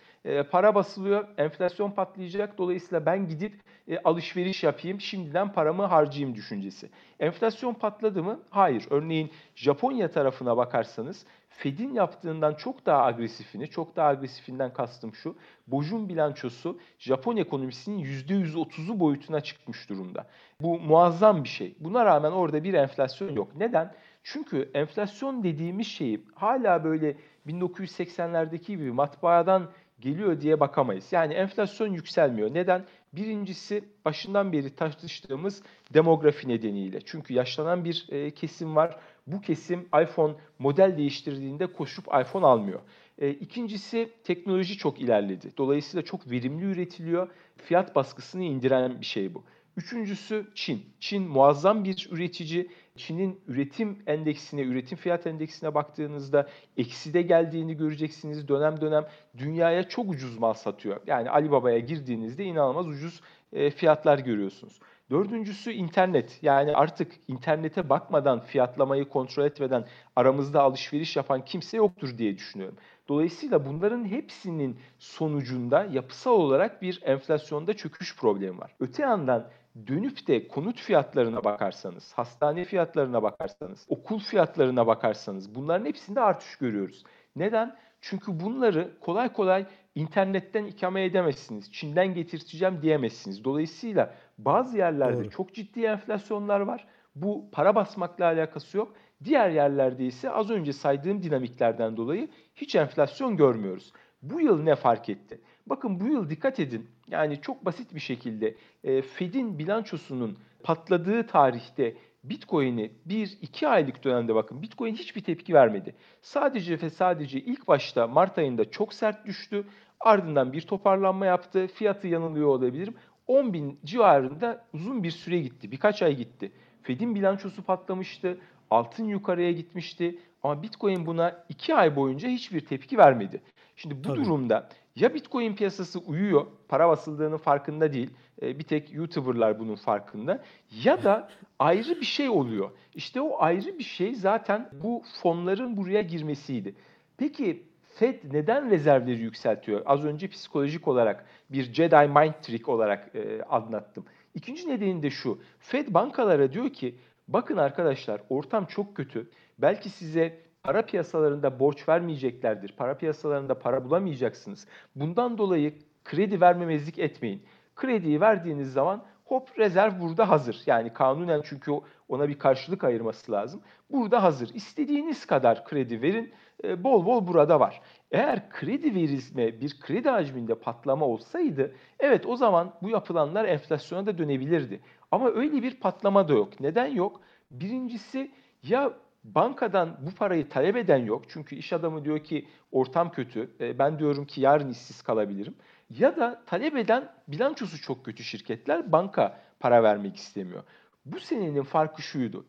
Para basılıyor, enflasyon patlayacak. Dolayısıyla ben gidip e, alışveriş yapayım, şimdiden paramı harcayayım düşüncesi. Enflasyon patladı mı? Hayır. Örneğin Japonya tarafına bakarsanız Fed'in yaptığından çok daha agresifini, çok daha agresifinden kastım şu, Bojun bilançosu Japon ekonomisinin %130'u boyutuna çıkmış durumda. Bu muazzam bir şey. Buna rağmen orada bir enflasyon yok. Neden? Çünkü enflasyon dediğimiz şeyi hala böyle 1980'lerdeki gibi matbaadan geliyor diye bakamayız. Yani enflasyon yükselmiyor. Neden? Birincisi başından beri tartıştığımız demografi nedeniyle. Çünkü yaşlanan bir e, kesim var. Bu kesim iPhone model değiştirdiğinde koşup iPhone almıyor. E, ikincisi teknoloji çok ilerledi. Dolayısıyla çok verimli üretiliyor. Fiyat baskısını indiren bir şey bu. Üçüncüsü Çin. Çin muazzam bir üretici. Çin'in üretim endeksine, üretim fiyat endeksine baktığınızda ekside geldiğini göreceksiniz. Dönem dönem dünyaya çok ucuz mal satıyor. Yani Alibaba'ya girdiğinizde inanılmaz ucuz e, fiyatlar görüyorsunuz. Dördüncüsü internet. Yani artık internete bakmadan, fiyatlamayı kontrol etmeden aramızda alışveriş yapan kimse yoktur diye düşünüyorum. Dolayısıyla bunların hepsinin sonucunda yapısal olarak bir enflasyonda çöküş problemi var. Öte yandan dönüp de konut fiyatlarına bakarsanız, hastane fiyatlarına bakarsanız, okul fiyatlarına bakarsanız bunların hepsinde artış görüyoruz. Neden? Çünkü bunları kolay kolay internetten ikame edemezsiniz. Çin'den getirteceğim diyemezsiniz. Dolayısıyla bazı yerlerde Doğru. çok ciddi enflasyonlar var. Bu para basmakla alakası yok. Diğer yerlerde ise az önce saydığım dinamiklerden dolayı hiç enflasyon görmüyoruz. Bu yıl ne fark etti? Bakın bu yıl dikkat edin. Yani çok basit bir şekilde e, Fed'in bilançosunun patladığı tarihte Bitcoin'i 1-2 aylık dönemde bakın Bitcoin hiçbir tepki vermedi. Sadece ve sadece ilk başta Mart ayında çok sert düştü. Ardından bir toparlanma yaptı. Fiyatı yanılıyor olabilirim. 10 bin civarında uzun bir süre gitti. Birkaç ay gitti. Fed'in bilançosu patlamıştı. Altın yukarıya gitmişti. Ama Bitcoin buna 2 ay boyunca hiçbir tepki vermedi. Şimdi bu Tabii. durumda ya Bitcoin piyasası uyuyor, para basıldığının farkında değil. E, bir tek YouTuber'lar bunun farkında. Ya da ayrı bir şey oluyor. İşte o ayrı bir şey zaten bu fonların buraya girmesiydi. Peki Fed neden rezervleri yükseltiyor? Az önce psikolojik olarak bir Jedi Mind Trick olarak e, anlattım. İkinci nedeni de şu. Fed bankalara diyor ki bakın arkadaşlar ortam çok kötü. Belki size para piyasalarında borç vermeyeceklerdir. Para piyasalarında para bulamayacaksınız. Bundan dolayı kredi vermemezlik etmeyin. Krediyi verdiğiniz zaman hop rezerv burada hazır. Yani kanunen çünkü ona bir karşılık ayırması lazım. Burada hazır. İstediğiniz kadar kredi verin. E, bol bol burada var. Eğer kredi verilme bir kredi hacminde patlama olsaydı evet o zaman bu yapılanlar enflasyona da dönebilirdi. Ama öyle bir patlama da yok. Neden yok? Birincisi ya bankadan bu parayı talep eden yok. Çünkü iş adamı diyor ki ortam kötü. E, ben diyorum ki yarın işsiz kalabilirim. Ya da talep eden bilançosu çok kötü şirketler banka para vermek istemiyor. Bu senenin farkı şuydu.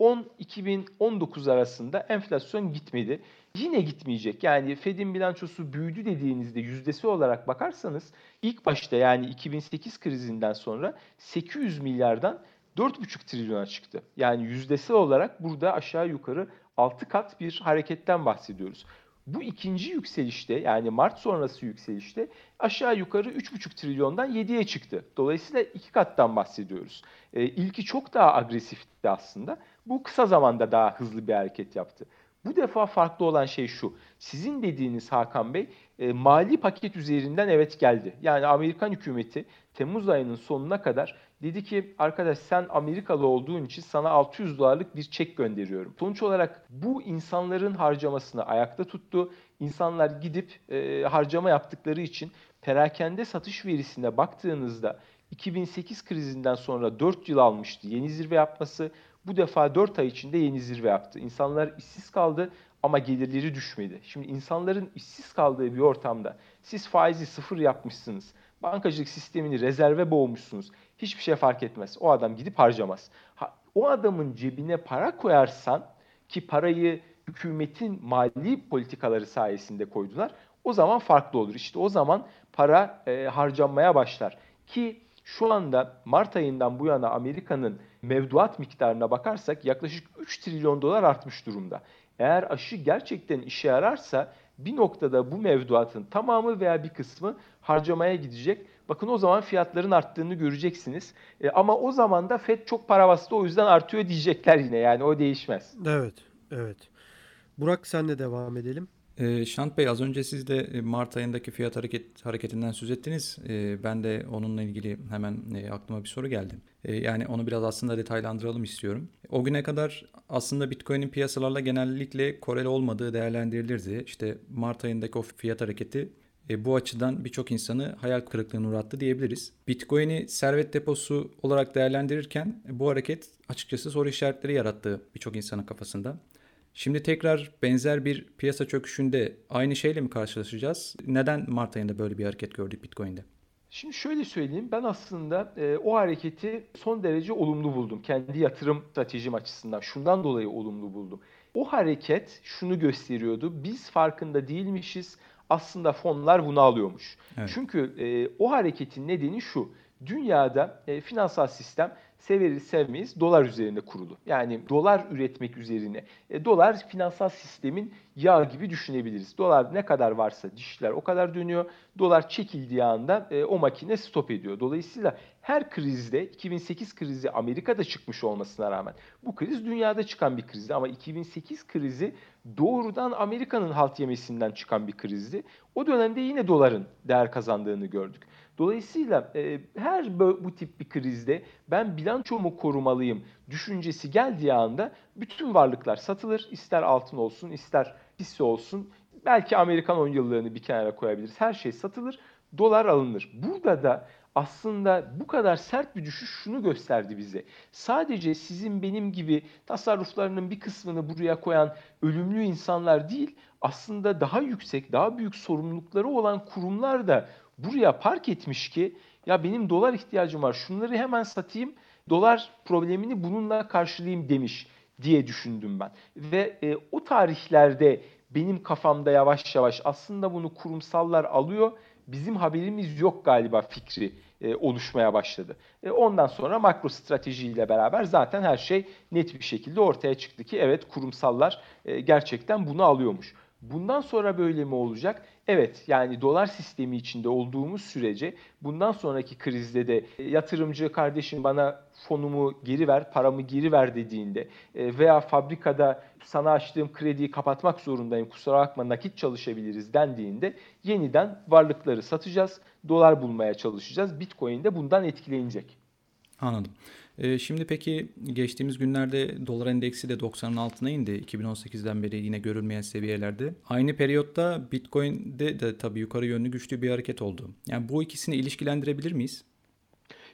2010-2019 arasında enflasyon gitmedi. Yine gitmeyecek. Yani Fed'in bilançosu büyüdü dediğinizde yüzdesi olarak bakarsanız ilk başta yani 2008 krizinden sonra 800 milyardan 4,5 trilyona çıktı. Yani yüzdesel olarak burada aşağı yukarı 6 kat bir hareketten bahsediyoruz. Bu ikinci yükselişte yani Mart sonrası yükselişte aşağı yukarı 3,5 trilyondan 7'ye çıktı. Dolayısıyla iki kattan bahsediyoruz. E, ilki çok daha agresifti aslında. Bu kısa zamanda daha hızlı bir hareket yaptı. Bu defa farklı olan şey şu. Sizin dediğiniz Hakan Bey e, mali paket üzerinden evet geldi. Yani Amerikan hükümeti Temmuz ayının sonuna kadar dedi ki arkadaş sen Amerikalı olduğun için sana 600 dolarlık bir çek gönderiyorum. Sonuç olarak bu insanların harcamasını ayakta tuttu. İnsanlar gidip e, harcama yaptıkları için perakende satış verisine baktığınızda 2008 krizinden sonra 4 yıl almıştı yeni zirve yapması. Bu defa 4 ay içinde yeni zirve yaptı. İnsanlar işsiz kaldı ama gelirleri düşmedi. Şimdi insanların işsiz kaldığı bir ortamda siz faizi sıfır yapmışsınız. Bankacılık sistemini rezerve boğmuşsunuz. Hiçbir şey fark etmez. O adam gidip harcamaz. Ha, o adamın cebine para koyarsan ki parayı hükümetin mali politikaları sayesinde koydular. O zaman farklı olur. İşte o zaman para e, harcanmaya başlar. Ki şu anda Mart ayından bu yana Amerika'nın mevduat miktarına bakarsak yaklaşık 3 trilyon dolar artmış durumda. Eğer aşı gerçekten işe yararsa bir noktada bu mevduatın tamamı veya bir kısmı harcamaya gidecek. Bakın o zaman fiyatların arttığını göreceksiniz. E, ama o zaman da FED çok para bastı o yüzden artıyor diyecekler yine yani o değişmez. Evet, evet. Burak sen de devam edelim. E, Şant Bey az önce siz de e, Mart ayındaki fiyat hareket hareketinden söz ettiniz. E, ben de onunla ilgili hemen e, aklıma bir soru geldi. E, yani onu biraz aslında detaylandıralım istiyorum. O güne kadar aslında Bitcoin'in piyasalarla genellikle koreli olmadığı değerlendirilirdi. İşte Mart ayındaki o fiyat hareketi e, bu açıdan birçok insanı hayal kırıklığına uğrattı diyebiliriz. Bitcoin'i servet deposu olarak değerlendirirken bu hareket açıkçası soru işaretleri yarattı birçok insanın kafasında. Şimdi tekrar benzer bir piyasa çöküşünde aynı şeyle mi karşılaşacağız? Neden Mart ayında böyle bir hareket gördük Bitcoin'de? Şimdi şöyle söyleyeyim, ben aslında e, o hareketi son derece olumlu buldum. Kendi yatırım stratejim açısından. Şundan dolayı olumlu buldum. O hareket şunu gösteriyordu, biz farkında değilmişiz, aslında fonlar bunu alıyormuş. Evet. Çünkü e, o hareketin nedeni şu, dünyada e, finansal sistem severiz sevmeyiz dolar üzerinde kurulu. Yani dolar üretmek üzerine. E, dolar finansal sistemin yağ gibi düşünebiliriz. Dolar ne kadar varsa dişler o kadar dönüyor. Dolar çekildiği anda e, o makine stop ediyor. Dolayısıyla her krizde 2008 krizi Amerika'da çıkmış olmasına rağmen bu kriz dünyada çıkan bir krizdi ama 2008 krizi doğrudan Amerika'nın halt yemesinden çıkan bir krizdi. O dönemde yine doların değer kazandığını gördük. Dolayısıyla e, her bu, tip bir krizde ben bilançomu korumalıyım düşüncesi geldiği anda bütün varlıklar satılır. İster altın olsun, ister hisse olsun. Belki Amerikan 10 yıllığını bir kenara koyabiliriz. Her şey satılır, dolar alınır. Burada da aslında bu kadar sert bir düşüş şunu gösterdi bize. Sadece sizin benim gibi tasarruflarının bir kısmını buraya koyan ölümlü insanlar değil, aslında daha yüksek, daha büyük sorumlulukları olan kurumlar da buraya park etmiş ki ya benim dolar ihtiyacım var şunları hemen satayım dolar problemini bununla karşılayayım demiş diye düşündüm ben. Ve e, o tarihlerde benim kafamda yavaş yavaş aslında bunu kurumsallar alıyor bizim haberimiz yok galiba fikri e, oluşmaya başladı. E, ondan sonra makro stratejiyle beraber zaten her şey net bir şekilde ortaya çıktı ki evet kurumsallar e, gerçekten bunu alıyormuş. Bundan sonra böyle mi olacak? Evet yani dolar sistemi içinde olduğumuz sürece bundan sonraki krizde de e, yatırımcı kardeşim bana fonumu geri ver, paramı geri ver dediğinde e, veya fabrikada sana açtığım krediyi kapatmak zorundayım kusura bakma nakit çalışabiliriz dendiğinde yeniden varlıkları satacağız, dolar bulmaya çalışacağız. Bitcoin de bundan etkilenecek. Anladım. Ee, şimdi peki geçtiğimiz günlerde dolar endeksi de 90'ın altına indi. 2018'den beri yine görülmeyen seviyelerde. Aynı periyotta Bitcoin'de de tabii yukarı yönlü güçlü bir hareket oldu. Yani bu ikisini ilişkilendirebilir miyiz?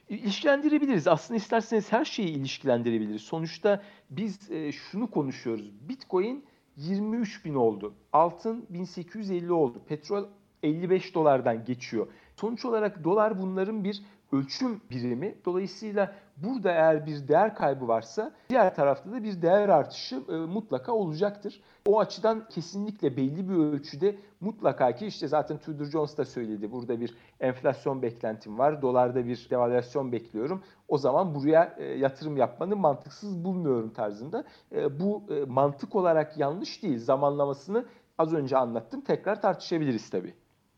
İlişkilendirebiliriz. Aslında isterseniz her şeyi ilişkilendirebiliriz. Sonuçta biz e, şunu konuşuyoruz. Bitcoin 23 bin oldu. Altın 1850 oldu. Petrol 55 dolardan geçiyor. Sonuç olarak dolar bunların bir ölçüm birimi. Dolayısıyla burada eğer bir değer kaybı varsa diğer tarafta da bir değer artışı e, mutlaka olacaktır. O açıdan kesinlikle belli bir ölçüde mutlaka ki işte zaten Tudor Jones da söyledi. Burada bir enflasyon beklentim var. Dolarda bir devalüasyon bekliyorum. O zaman buraya e, yatırım yapmanı mantıksız bulmuyorum tarzında. E, bu e, mantık olarak yanlış değil. Zamanlamasını az önce anlattım. Tekrar tartışabiliriz tabii.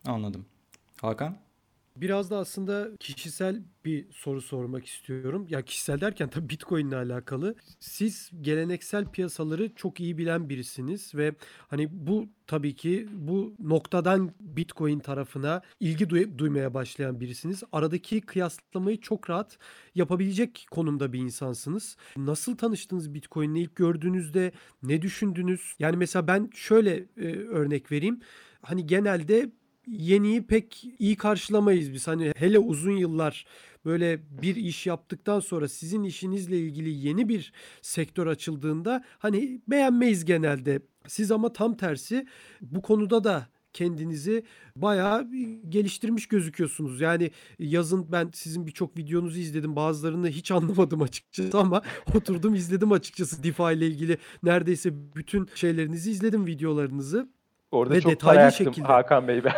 Anladım. Hakan? Biraz da aslında kişisel bir soru sormak istiyorum. Ya kişisel derken tabii Bitcoin ile alakalı. Siz geleneksel piyasaları çok iyi bilen birisiniz ve hani bu tabii ki bu noktadan Bitcoin tarafına ilgi duy- duymaya başlayan birisiniz. Aradaki kıyaslamayı çok rahat yapabilecek konumda bir insansınız. Nasıl tanıştınız Bitcoin'le ilk gördüğünüzde ne düşündünüz? Yani mesela ben şöyle e, örnek vereyim. Hani genelde yeniyi pek iyi karşılamayız biz. Hani hele uzun yıllar böyle bir iş yaptıktan sonra sizin işinizle ilgili yeni bir sektör açıldığında hani beğenmeyiz genelde. Siz ama tam tersi bu konuda da kendinizi bayağı geliştirmiş gözüküyorsunuz. Yani yazın ben sizin birçok videonuzu izledim. Bazılarını hiç anlamadım açıkçası ama oturdum izledim açıkçası DeFi ile ilgili neredeyse bütün şeylerinizi izledim videolarınızı. Orada Ve çok para yaktım şekilde. Hakan Bey ben.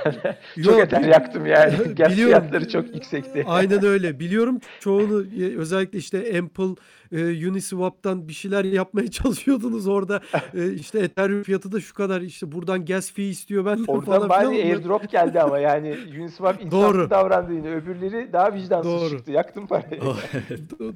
çok eter yaktım yani. Gaz fiyatları çok yüksekti. Aynen öyle. Biliyorum çoğunu özellikle işte Ample, e, Uniswap'tan bir şeyler yapmaya çalışıyordunuz orada. E, işte Ethereum fiyatı da şu kadar işte buradan gas fee istiyor ben Oradan falan. Bari airdrop geldi ama yani Uniswap insaflı davrandı yine. Öbürleri daha vicdansız doğru. çıktı. Yaktım parayı.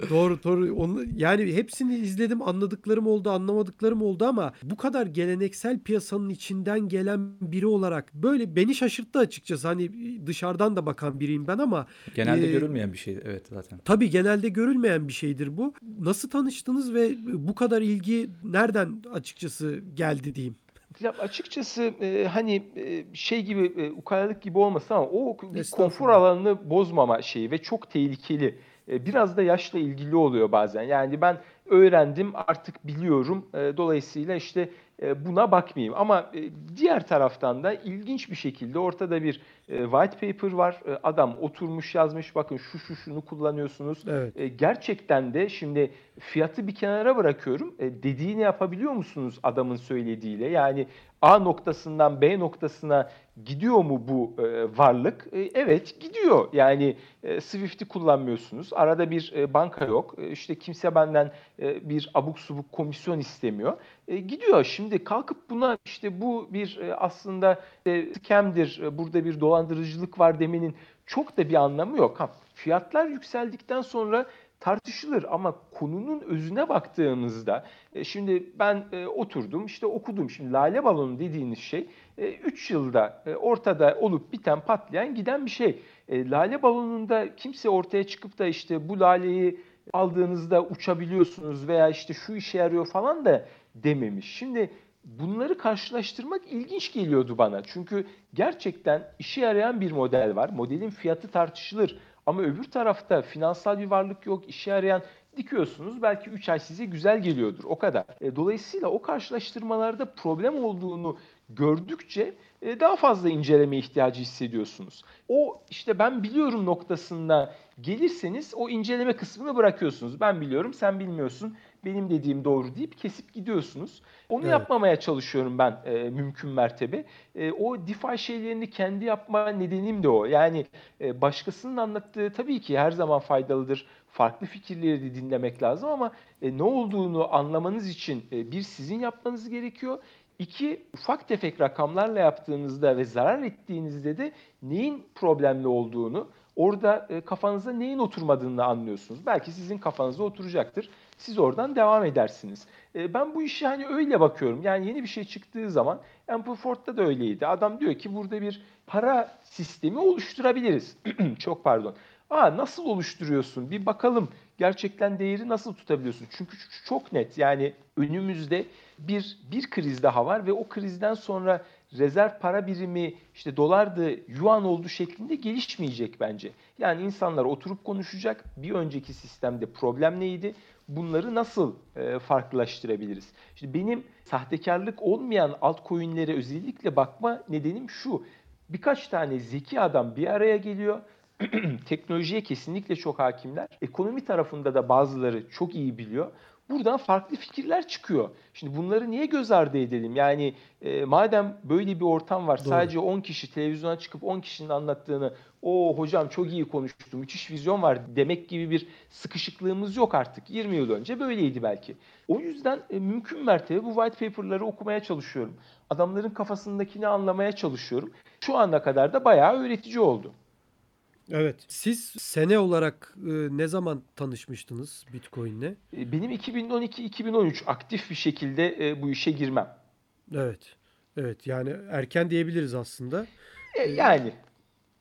doğru doğru. Onu, yani hepsini izledim. Anladıklarım oldu, anlamadıklarım oldu ama bu kadar geleneksel piyasanın içinden gelen gelen biri olarak böyle beni şaşırttı açıkçası. Hani dışarıdan da bakan biriyim ben ama genelde e, görülmeyen bir şey evet zaten. Tabii genelde görülmeyen bir şeydir bu. Nasıl tanıştınız ve bu kadar ilgi nereden açıkçası geldi diyeyim? Ya açıkçası e, hani e, şey gibi e, ukalalık gibi olmasın ama o konfor alanını bozmama şeyi ve çok tehlikeli. E, biraz da yaşla ilgili oluyor bazen. Yani ben öğrendim artık biliyorum. E, dolayısıyla işte e, buna bakmayayım. Ama e, diğer taraftan da ilginç bir şekilde ortada bir e, white paper var. E, adam oturmuş yazmış bakın şu şu şunu kullanıyorsunuz. Evet. E, gerçekten de şimdi fiyatı bir kenara bırakıyorum. E, dediğini yapabiliyor musunuz adamın söylediğiyle? Yani A noktasından B noktasına gidiyor mu bu e, varlık? E, evet gidiyor. Yani e, Swift'i kullanmıyorsunuz. Arada bir e, banka yok. E, işte kimse benden e, bir abuk subuk komisyon istemiyor. E, gidiyor. Şimdi kalkıp buna işte bu bir e, aslında e, scam'dir, e, burada bir dolandırıcılık var demenin çok da bir anlamı yok. Ha, fiyatlar yükseldikten sonra tartışılır ama konunun özüne baktığımızda e, şimdi ben e, oturdum işte okudum şimdi lale balonu dediğiniz şey 3 yılda e, ortada olup biten patlayan giden bir şey. Lale balonunda kimse ortaya çıkıp da işte bu laleyi aldığınızda uçabiliyorsunuz veya işte şu işe yarıyor falan da dememiş. Şimdi bunları karşılaştırmak ilginç geliyordu bana. Çünkü gerçekten işe yarayan bir model var. Modelin fiyatı tartışılır. Ama öbür tarafta finansal bir varlık yok, işe yarayan dikiyorsunuz. Belki 3 ay size güzel geliyordur. O kadar. E, dolayısıyla o karşılaştırmalarda problem olduğunu gördükçe e, daha fazla inceleme ihtiyacı hissediyorsunuz. O işte ben biliyorum noktasında gelirseniz o inceleme kısmını bırakıyorsunuz. Ben biliyorum, sen bilmiyorsun. Benim dediğim doğru deyip kesip gidiyorsunuz. Onu evet. yapmamaya çalışıyorum ben e, mümkün mertebe. E, o DeFi şeylerini kendi yapma nedenim de o. Yani e, başkasının anlattığı tabii ki her zaman faydalıdır. Farklı fikirleri de dinlemek lazım ama e, ne olduğunu anlamanız için e, bir sizin yapmanız gerekiyor. İki, ufak tefek rakamlarla yaptığınızda ve zarar ettiğinizde de neyin problemli olduğunu, orada e, kafanıza neyin oturmadığını anlıyorsunuz. Belki sizin kafanıza oturacaktır. Siz oradan devam edersiniz. E, ben bu işi hani öyle bakıyorum. Yani yeni bir şey çıktığı zaman Ampliford'da da öyleydi. Adam diyor ki burada bir para sistemi oluşturabiliriz. Çok pardon. Aa nasıl oluşturuyorsun? Bir bakalım gerçekten değeri nasıl tutabiliyorsun? Çünkü çok net. Yani önümüzde bir bir kriz daha var ve o krizden sonra rezerv para birimi işte dolardı, yuan oldu şeklinde gelişmeyecek bence. Yani insanlar oturup konuşacak. Bir önceki sistemde problem neydi? Bunları nasıl e, farklılaştırabiliriz? Şimdi benim sahtekarlık olmayan altcoin'lere özellikle bakma nedenim şu. Birkaç tane zeki adam bir araya geliyor. Teknolojiye kesinlikle çok hakimler. Ekonomi tarafında da bazıları çok iyi biliyor buradan farklı fikirler çıkıyor. Şimdi bunları niye göz ardı edelim? Yani e, madem böyle bir ortam var Doğru. sadece 10 kişi televizyona çıkıp 10 kişinin anlattığını o hocam çok iyi konuştu, müthiş vizyon var demek gibi bir sıkışıklığımız yok artık. 20 yıl önce böyleydi belki. O yüzden e, mümkün mertebe bu white paper'ları okumaya çalışıyorum. Adamların kafasındakini anlamaya çalışıyorum. Şu ana kadar da bayağı öğretici oldu. Evet. Siz sene olarak e, ne zaman tanışmıştınız Bitcoin'le? E, benim 2012-2013 aktif bir şekilde e, bu işe girmem. Evet. Evet yani erken diyebiliriz aslında. E, yani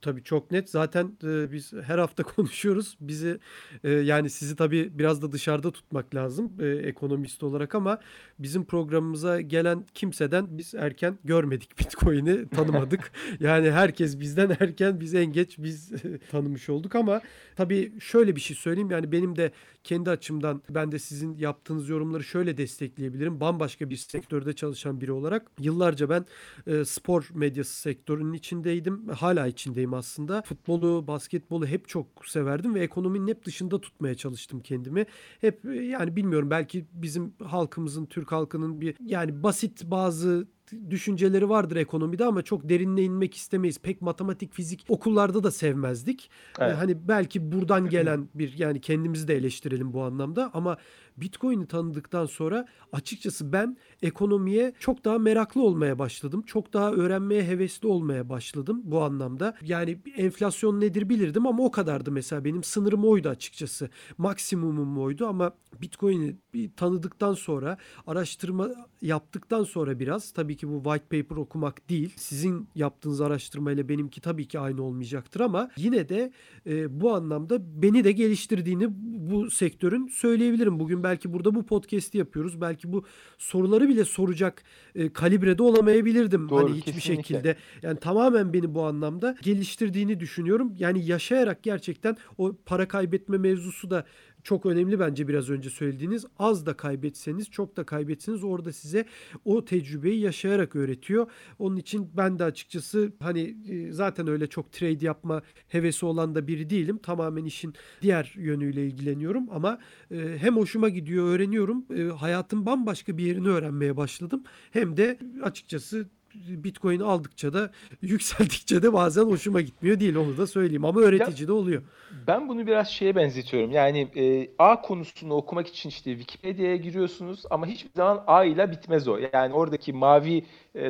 Tabii çok net. Zaten e, biz her hafta konuşuyoruz. Bizi e, yani sizi tabii biraz da dışarıda tutmak lazım e, ekonomist olarak ama bizim programımıza gelen kimseden biz erken görmedik Bitcoin'i, tanımadık. yani herkes bizden erken, biz en geç biz tanımış olduk ama tabii şöyle bir şey söyleyeyim. Yani benim de kendi açımdan ben de sizin yaptığınız yorumları şöyle destekleyebilirim. Bambaşka bir sektörde çalışan biri olarak yıllarca ben e, spor medyası sektörünün içindeydim. Hala içindeyim aslında. Futbolu, basketbolu hep çok severdim ve ekonominin hep dışında tutmaya çalıştım kendimi. Hep yani bilmiyorum belki bizim halkımızın, Türk halkının bir yani basit bazı düşünceleri vardır ekonomide ama çok derinine inmek istemeyiz. Pek matematik, fizik okullarda da sevmezdik. Evet. Ee, hani belki buradan gelen bir yani kendimizi de eleştirelim bu anlamda ama Bitcoin'i tanıdıktan sonra açıkçası ben ekonomiye çok daha meraklı olmaya başladım. Çok daha öğrenmeye hevesli olmaya başladım bu anlamda. Yani enflasyon nedir bilirdim ama o kadardı mesela benim sınırım oydu açıkçası. Maksimumum oydu ama Bitcoin'i bir tanıdıktan sonra araştırma yaptıktan sonra biraz tabii ki bu white paper okumak değil. Sizin yaptığınız araştırmayla benimki tabii ki aynı olmayacaktır ama yine de e, bu anlamda beni de geliştirdiğini bu sektörün söyleyebilirim. Bugün belki burada bu podcast'i yapıyoruz. Belki bu soruları bile soracak e, kalibrede olamayabilirdim. Doğru, hani hiçbir kesinlikle. şekilde. Yani tamamen beni bu anlamda geliştirdiğini düşünüyorum. Yani yaşayarak gerçekten o para kaybetme mevzusu da çok önemli bence biraz önce söylediğiniz. Az da kaybetseniz, çok da kaybetseniz orada size o tecrübeyi yaşayarak öğretiyor. Onun için ben de açıkçası hani e, zaten öyle çok trade yapma hevesi olan da biri değilim. Tamamen işin diğer yönüyle ilgileniyorum ama e, hem hoşuma gidiyor, öğreniyorum. E, hayatın bambaşka bir yerini öğrenmeye başladım. Hem de açıkçası Bitcoin aldıkça da yükseldikçe de bazen hoşuma gitmiyor değil onu da söyleyeyim ama öğretici Ya, de oluyor. Ben bunu biraz şeye benzetiyorum. Yani e, A konusunu okumak için işte Wikipedia'ya giriyorsunuz ama hiçbir zaman A ile bitmez o. Yani oradaki mavi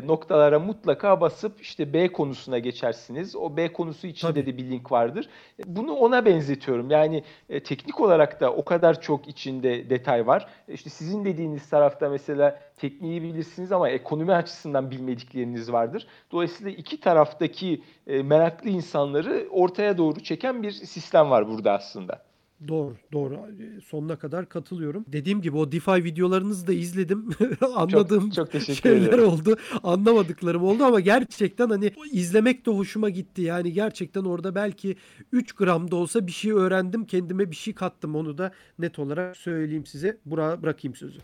noktalara mutlaka basıp işte B konusuna geçersiniz. O B konusu içinde Tabii. de bir link vardır. E, Bunu ona benzetiyorum. Yani e, teknik olarak da o kadar çok içinde detay var. E, İşte sizin dediğiniz tarafta mesela tekniği bilirsiniz ama ekonomi açısından bilmedikleriniz vardır. Dolayısıyla iki taraftaki e, meraklı insanları ortaya doğru çeken bir sistem var burada aslında. Doğru, doğru. E, Sonuna kadar katılıyorum. Dediğim gibi o DeFi videolarınızı da izledim. Anladığım Çok çok şeyler ederim. oldu. Anlamadıklarım oldu ama gerçekten hani izlemek de hoşuma gitti. Yani gerçekten orada belki 3 gram da olsa bir şey öğrendim. Kendime bir şey kattım. Onu da net olarak söyleyeyim size. Bura bırakayım sözü.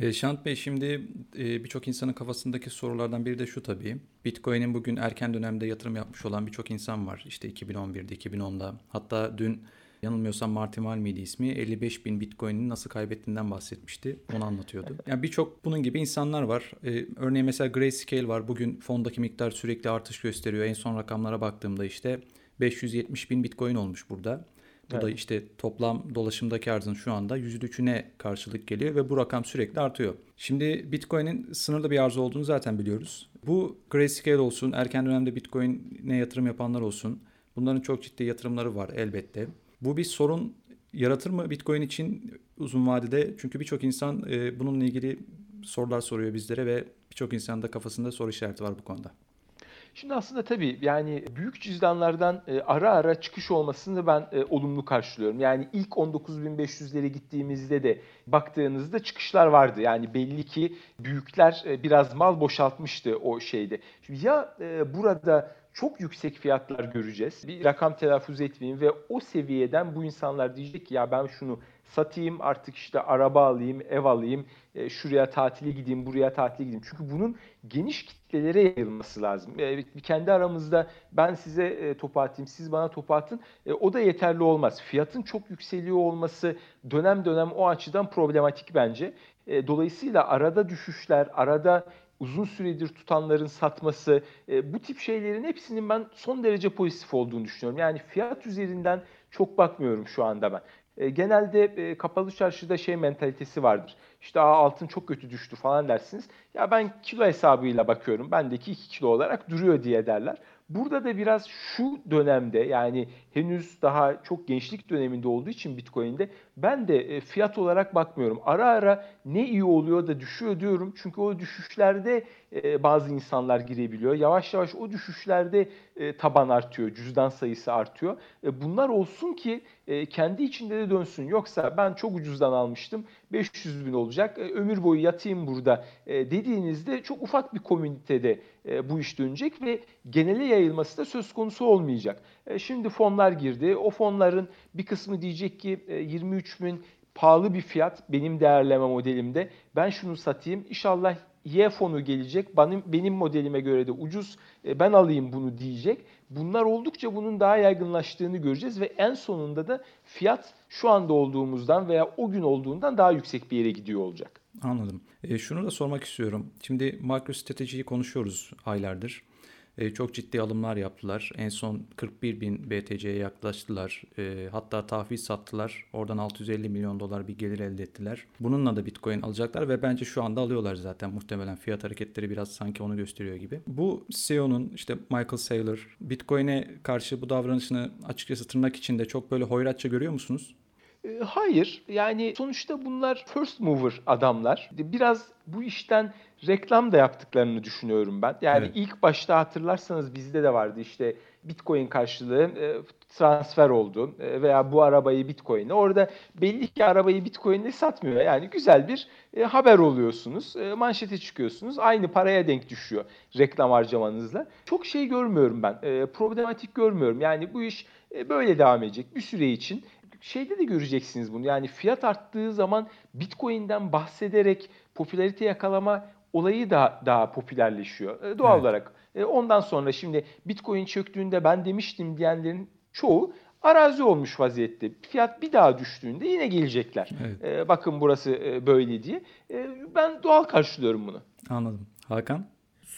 E, Şant Bey şimdi e, birçok insanın kafasındaki sorulardan biri de şu tabii. Bitcoin'in bugün erken dönemde yatırım yapmış olan birçok insan var. İşte 2011'de, 2010'da. Hatta dün yanılmıyorsam Martin Wall miydi ismi? 55 bin Bitcoin'ini nasıl kaybettiğinden bahsetmişti. Onu anlatıyordu. Yani birçok bunun gibi insanlar var. E, örneğin mesela Grayscale var. Bugün fondaki miktar sürekli artış gösteriyor. En son rakamlara baktığımda işte 570 bin Bitcoin olmuş burada. Bu da Evet. işte toplam dolaşımdaki arzın şu anda %3'üne karşılık geliyor ve bu rakam sürekli artıyor. Şimdi Bitcoin'in sınırlı bir arzı olduğunu zaten biliyoruz. Bu Grayscale olsun, erken dönemde Bitcoin'e yatırım yapanlar olsun. Bunların çok ciddi yatırımları var elbette. Bu bir sorun yaratır mı Bitcoin için uzun vadede? Çünkü birçok insan e, bununla ilgili sorular soruyor bizlere ve birçok insanın da kafasında soru işareti var bu konuda. Şimdi aslında tabii yani büyük cüzdanlardan e, ara ara çıkış olmasını ben e, olumlu karşılıyorum. Yani ilk 19.500'lere gittiğimizde de baktığınızda çıkışlar vardı. Yani belli ki büyükler e, biraz mal boşaltmıştı o şeyde. Şimdi ya burada çok yüksek fiyatlar göreceğiz. Bir rakam telaffuz etmeyeyim ve o seviyeden bu insanlar diyecek ki ya ben şunu satayım artık işte araba alayım, ev alayım, e, şuraya tatile gideyim, buraya tatile gideyim. Çünkü bunun geniş kitlelere yayılması lazım. E, kendi aramızda ben size e, topu atayım, siz bana topu atın. E, o da yeterli olmaz. Fiyatın çok yükseliyor olması dönem dönem o açıdan problematik bence. E, dolayısıyla arada düşüşler, arada uzun süredir tutanların satması, e, bu tip şeylerin hepsinin ben son derece pozitif olduğunu düşünüyorum. Yani fiyat üzerinden çok bakmıyorum şu anda ben. E, genelde e, kapalı çarşıda şey mentalitesi vardır. İşte Aa, altın çok kötü düştü falan dersiniz. Ya ben kilo hesabıyla bakıyorum. Bendeki 2 kilo olarak duruyor diye derler. Burada da biraz şu dönemde yani henüz daha çok gençlik döneminde olduğu için Bitcoin'de ben de e, fiyat olarak bakmıyorum. Ara ara ne iyi oluyor da düşüyor diyorum. Çünkü o düşüşlerde e, bazı insanlar girebiliyor. Yavaş yavaş o düşüşlerde e, taban artıyor, cüzdan sayısı artıyor. Bunlar olsun ki kendi içinde de dönsün. Yoksa ben çok ucuzdan almıştım, 500 bin olacak, ömür boyu yatayım burada dediğinizde çok ufak bir komünitede bu iş dönecek ve genele yayılması da söz konusu olmayacak. Şimdi fonlar girdi. O fonların bir kısmı diyecek ki e, 23 bin pahalı bir fiyat benim değerleme modelimde. Ben şunu satayım. İnşallah Y fonu gelecek. Benim, benim modelime göre de ucuz. E, ben alayım bunu diyecek. Bunlar oldukça bunun daha yaygınlaştığını göreceğiz ve en sonunda da fiyat şu anda olduğumuzdan veya o gün olduğundan daha yüksek bir yere gidiyor olacak. Anladım. E, şunu da sormak istiyorum. Şimdi MicroStrategy'yi konuşuyoruz aylardır. E, çok ciddi alımlar yaptılar. En son 41 bin BTC'ye yaklaştılar. E, hatta tahvil sattılar. Oradan 650 milyon dolar bir gelir elde ettiler. Bununla da Bitcoin alacaklar ve bence şu anda alıyorlar zaten. Muhtemelen fiyat hareketleri biraz sanki onu gösteriyor gibi. Bu CEO'nun işte Michael Saylor Bitcoin'e karşı bu davranışını açıkçası tırnak içinde çok böyle hoyratça görüyor musunuz? E, Hayır. Yani sonuçta bunlar first mover adamlar. Biraz bu işten reklam da yaptıklarını düşünüyorum ben. Yani Evet. ilk başta hatırlarsanız bizde de vardı işte Bitcoin karşılığı e, transfer oldu e, veya bu arabayı Bitcoin'e. Orada belli ki arabayı Bitcoin'le satmıyor. Yani güzel bir e, haber oluyorsunuz. Manşete çıkıyorsunuz. Aynı paraya denk düşüyor reklam harcamanızla. Çok şey görmüyorum ben. Problematik görmüyorum. Yani bu iş böyle devam edecek bir süre için. Şeyde de göreceksiniz bunu. Yani fiyat arttığı zaman Bitcoin'den bahsederek popülarite yakalama olayı da daha popülerleşiyor e, doğal evet. olarak. E, ondan sonra şimdi Bitcoin çöktüğünde ben demiştim diyenlerin çoğu arazi olmuş vaziyette. Fiyat bir daha düştüğünde yine gelecekler. Evet. E, bakın burası e, böyle diye. E, ben doğal karşılıyorum bunu. Anladım. Hakan?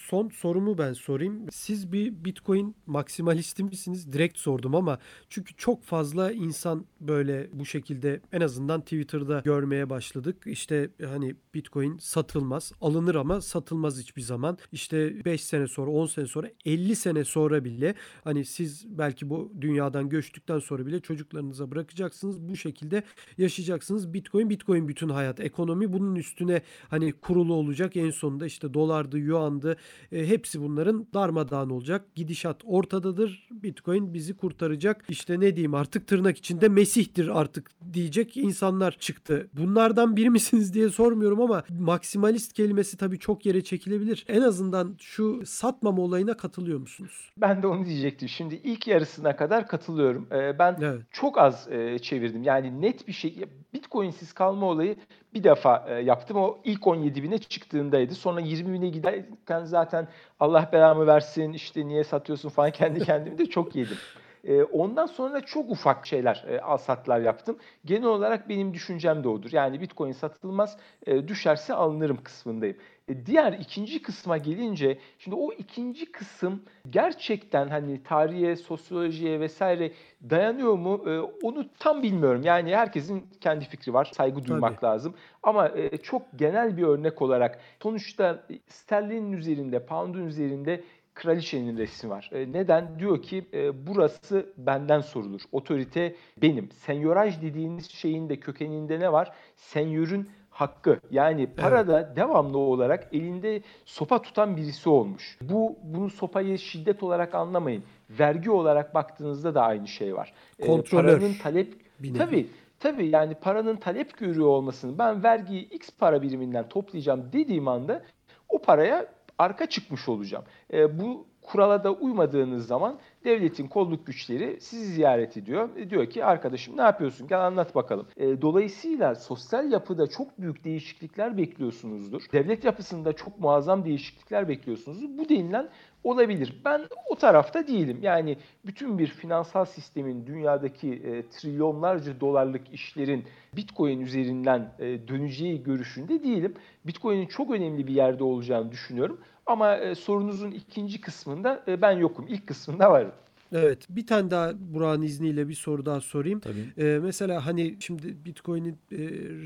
Son sorumu ben sorayım. Siz bir Bitcoin maksimalisti misiniz? Direkt sordum ama çünkü çok fazla insan böyle bu şekilde en azından Twitter'da görmeye başladık. İşte hani Bitcoin satılmaz, alınır ama satılmaz hiçbir zaman. İşte 5 sene sonra, 10 sene sonra, 50 sene sonra bile hani siz belki bu dünyadan göçtükten sonra bile çocuklarınıza bırakacaksınız. Bu şekilde yaşayacaksınız. Bitcoin, Bitcoin bütün hayat. Ekonomi bunun üstüne hani kurulu olacak. En sonunda işte dolardı, yuandı, e, hepsi bunların darmadağın olacak. Gidişat ortadadır. Bitcoin bizi kurtaracak. İşte ne diyeyim artık tırnak içinde Mesih'tir artık diyecek insanlar çıktı. Bunlardan biri misiniz diye sormuyorum ama maksimalist kelimesi tabii çok yere çekilebilir. En azından şu satmama olayına katılıyor musunuz? Ben de onu diyecektim. Şimdi ilk yarısına kadar katılıyorum. Ee, ben evet. çok az e, çevirdim. Yani net bir şey Bitcoin'siz kalma olayı bir defa e, yaptım. O ilk 17 bine çıktığındaydı. Sonra 20 bine giderken zaten Allah belamı versin işte niye satıyorsun falan kendi kendimi de çok yedim. E, ondan sonra çok ufak şeyler, e, alsatlar yaptım. Genel olarak benim düşüncem de odur. Yani Bitcoin satılmaz, düşerse alınırım kısmındayım. E, diğer ikinci kısma gelince, şimdi o ikinci kısım gerçekten hani tarihe, sosyolojiye vesaire dayanıyor mu? E, onu tam bilmiyorum. Yani herkesin kendi fikri var, saygı duymak Tabii. lazım. Ama e, çok genel bir örnek olarak sonuçta sterlinin üzerinde, pound'un üzerinde kraliçenin resmi var. E, neden? Diyor ki e, burası benden sorulur. Otorite benim. Senyoraj dediğiniz şeyin de kökeninde ne var? Senyörün hakkı. Yani parada evet. devamlı olarak elinde sopa tutan birisi olmuş. Bu bunu sopayı şiddet olarak anlamayın. Vergi olarak baktığınızda da aynı şey var. E, Kontrolör. paranın talep tabii tabii yani paranın talep görüyor olmasını ben vergiyi X para biriminden toplayacağım dediğim anda o paraya arka çıkmış olacağım. E, bu kurala da uymadığınız zaman devletin kolluk güçleri sizi ziyaret ediyor. E, diyor ki arkadaşım ne yapıyorsun gel anlat bakalım. E, dolayısıyla sosyal yapıda çok büyük değişiklikler bekliyorsunuzdur. Devlet yapısında çok muazzam değişiklikler bekliyorsunuzdur. Bu denilen olabilir. Ben o tarafta değilim. Yani bütün bir finansal sistemin dünyadaki e, trilyonlarca dolarlık işlerin Bitcoin üzerinden e, döneceği görüşünde değilim. Bitcoin'in çok önemli bir yerde olacağını düşünüyorum. Ama e, sorunuzun ikinci kısmında e, ben yokum. İlk kısmında varım. Evet. Bir tane daha Burak'ın izniyle bir soru daha sorayım. Tabii. Ee, mesela hani şimdi Bitcoin'in e,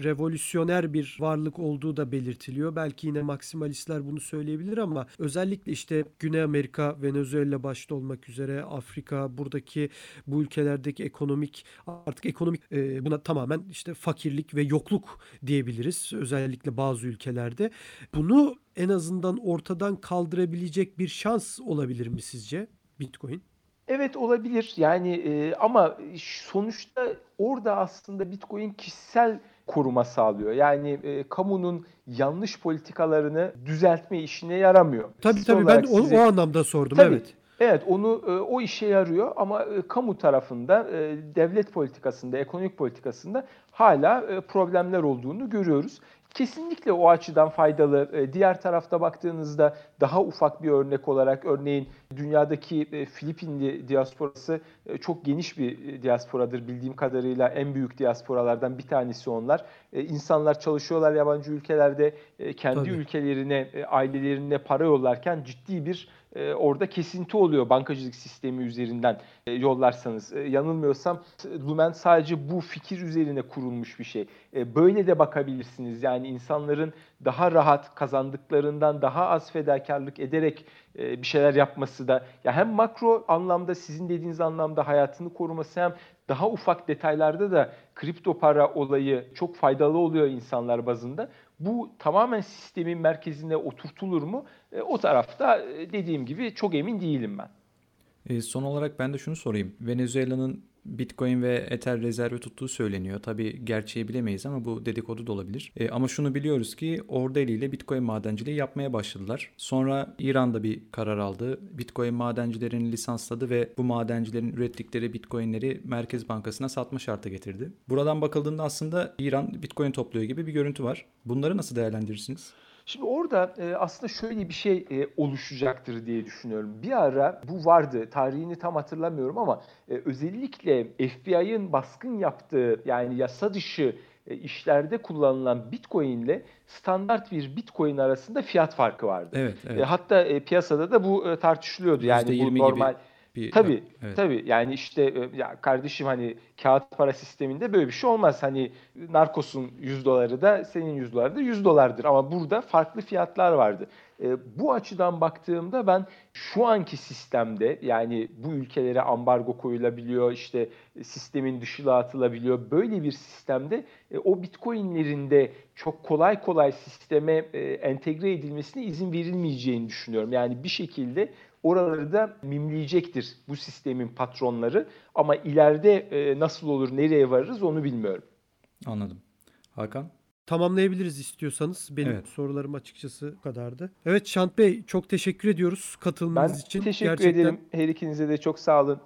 revolüsyoner bir varlık olduğu da belirtiliyor. Belki yine maksimalistler bunu söyleyebilir ama özellikle işte Güney Amerika, Venezuela başta olmak üzere Afrika, buradaki bu ülkelerdeki ekonomik artık ekonomik e, buna tamamen işte fakirlik ve yokluk diyebiliriz. Özellikle bazı ülkelerde. Bunu en azından ortadan kaldırabilecek bir şans olabilir mi sizce Bitcoin? Evet olabilir. Yani e, ama sonuçta orada aslında Bitcoin kişisel koruma sağlıyor. Yani e, kamunun yanlış politikalarını düzeltme işine yaramıyor. Tabii Kişisel tabii ben sizi... o, o anlamda sordum tabii, evet. Evet onu e, o işe yarıyor ama e, kamu tarafında e, devlet politikasında, ekonomik politikasında hala e, problemler olduğunu görüyoruz. Kesinlikle o açıdan faydalı. E, diğer tarafta baktığınızda daha ufak bir örnek olarak örneğin dünyadaki e, Filipinli diasporası e, çok geniş bir diasporadır bildiğim kadarıyla en büyük diasporalardan bir tanesi onlar. İnsanlar çalışıyorlar yabancı ülkelerde kendi Tabii. ülkelerine ailelerine para yollarken ciddi bir orada kesinti oluyor bankacılık sistemi üzerinden yollarsanız. Yanılmıyorsam Lumen sadece bu fikir üzerine kurulmuş bir şey. Böyle de bakabilirsiniz. Yani insanların daha rahat kazandıklarından daha az fedakarlık ederek bir şeyler yapması da ya hem makro anlamda sizin dediğiniz anlamda hayatını koruması hem daha ufak detaylarda da kripto para olayı çok faydalı oluyor insanlar bazında. Bu tamamen sistemin merkezine oturtulur mu? E, o tarafta e, dediğim gibi çok emin değilim ben. E, son olarak ben de şunu sorayım. Venezuela'nın Bitcoin ve Ether rezervi tuttuğu söyleniyor. Tabii gerçeği bilemeyiz ama bu dedikodu da olabilir. E, ama şunu biliyoruz ki ordu eliyle Bitcoin madenciliği yapmaya başladılar. Sonra İran'da bir karar aldı. Bitcoin madencilerini lisansladı ve bu madencilerin ürettikleri Bitcoin'leri Merkez Bankası'na satma şartı getirdi. Buradan bakıldığında aslında İran Bitcoin topluyor gibi bir görüntü var. Bunları nasıl değerlendirirsiniz? Şimdi orada e, aslında şöyle bir şey e, oluşacaktır diye düşünüyorum. Bir ara bu vardı, tarihini tam hatırlamıyorum ama e, özellikle FBI'ın baskın yaptığı yani yasa dışı işlerde kullanılan Bitcoin ile standart bir Bitcoin arasında fiyat farkı vardı. Evet, evet. hatta piyasada da bu tartışılıyordu. Yani %20 bu gibi normal bir Tabii, evet. tabii. Yani işte e, ya kardeşim hani kağıt para sisteminde böyle bir şey olmaz. Hani narkosun 100 doları da senin 100 doları da 100 dolardır. Ama burada farklı fiyatlar vardı. E, bu açıdan baktığımda ben şu anki sistemde yani bu ülkelere ambargo koyulabiliyor, işte sistemin dışına atılabiliyor. Böyle bir sistemde e, o bitcoinlerin de çok kolay kolay sisteme e, entegre edilmesine izin verilmeyeceğini düşünüyorum. Yani bir şekilde oraları da mimleyecektir bu sistemin patronları. Ama ileride e, nasıl olur, nereye varırız onu bilmiyorum. Anladım. Hakan? Tamamlayabiliriz istiyorsanız. Benim Evet. sorularım açıkçası bu kadardı. Evet Şant Bey çok teşekkür ediyoruz Ben katılımınız için. teşekkür Gerçekten ederim. Her ikinize de çok sağ olun.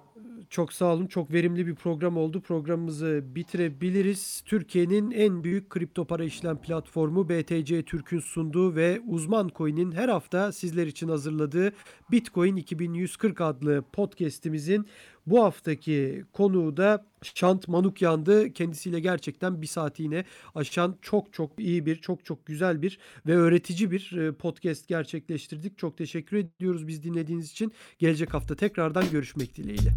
Çok sağ olun. Çok verimli bir program oldu. Programımızı bitirebiliriz. Türkiye'nin en büyük kripto para işlem platformu BTC Türk'ün sunduğu ve Uzman Coin'in her hafta sizler için hazırladığı Bitcoin 2140 adlı podcast'imizin bu haftaki konuğu da Şant Manukyan'dı. Kendisiyle gerçekten bir saati yine aşan çok çok iyi bir, çok çok güzel bir ve öğretici bir e, podcast gerçekleştirdik. Çok teşekkür ediyoruz biz dinlediğiniz için. Gelecek hafta tekrardan görüşmek dileğiyle.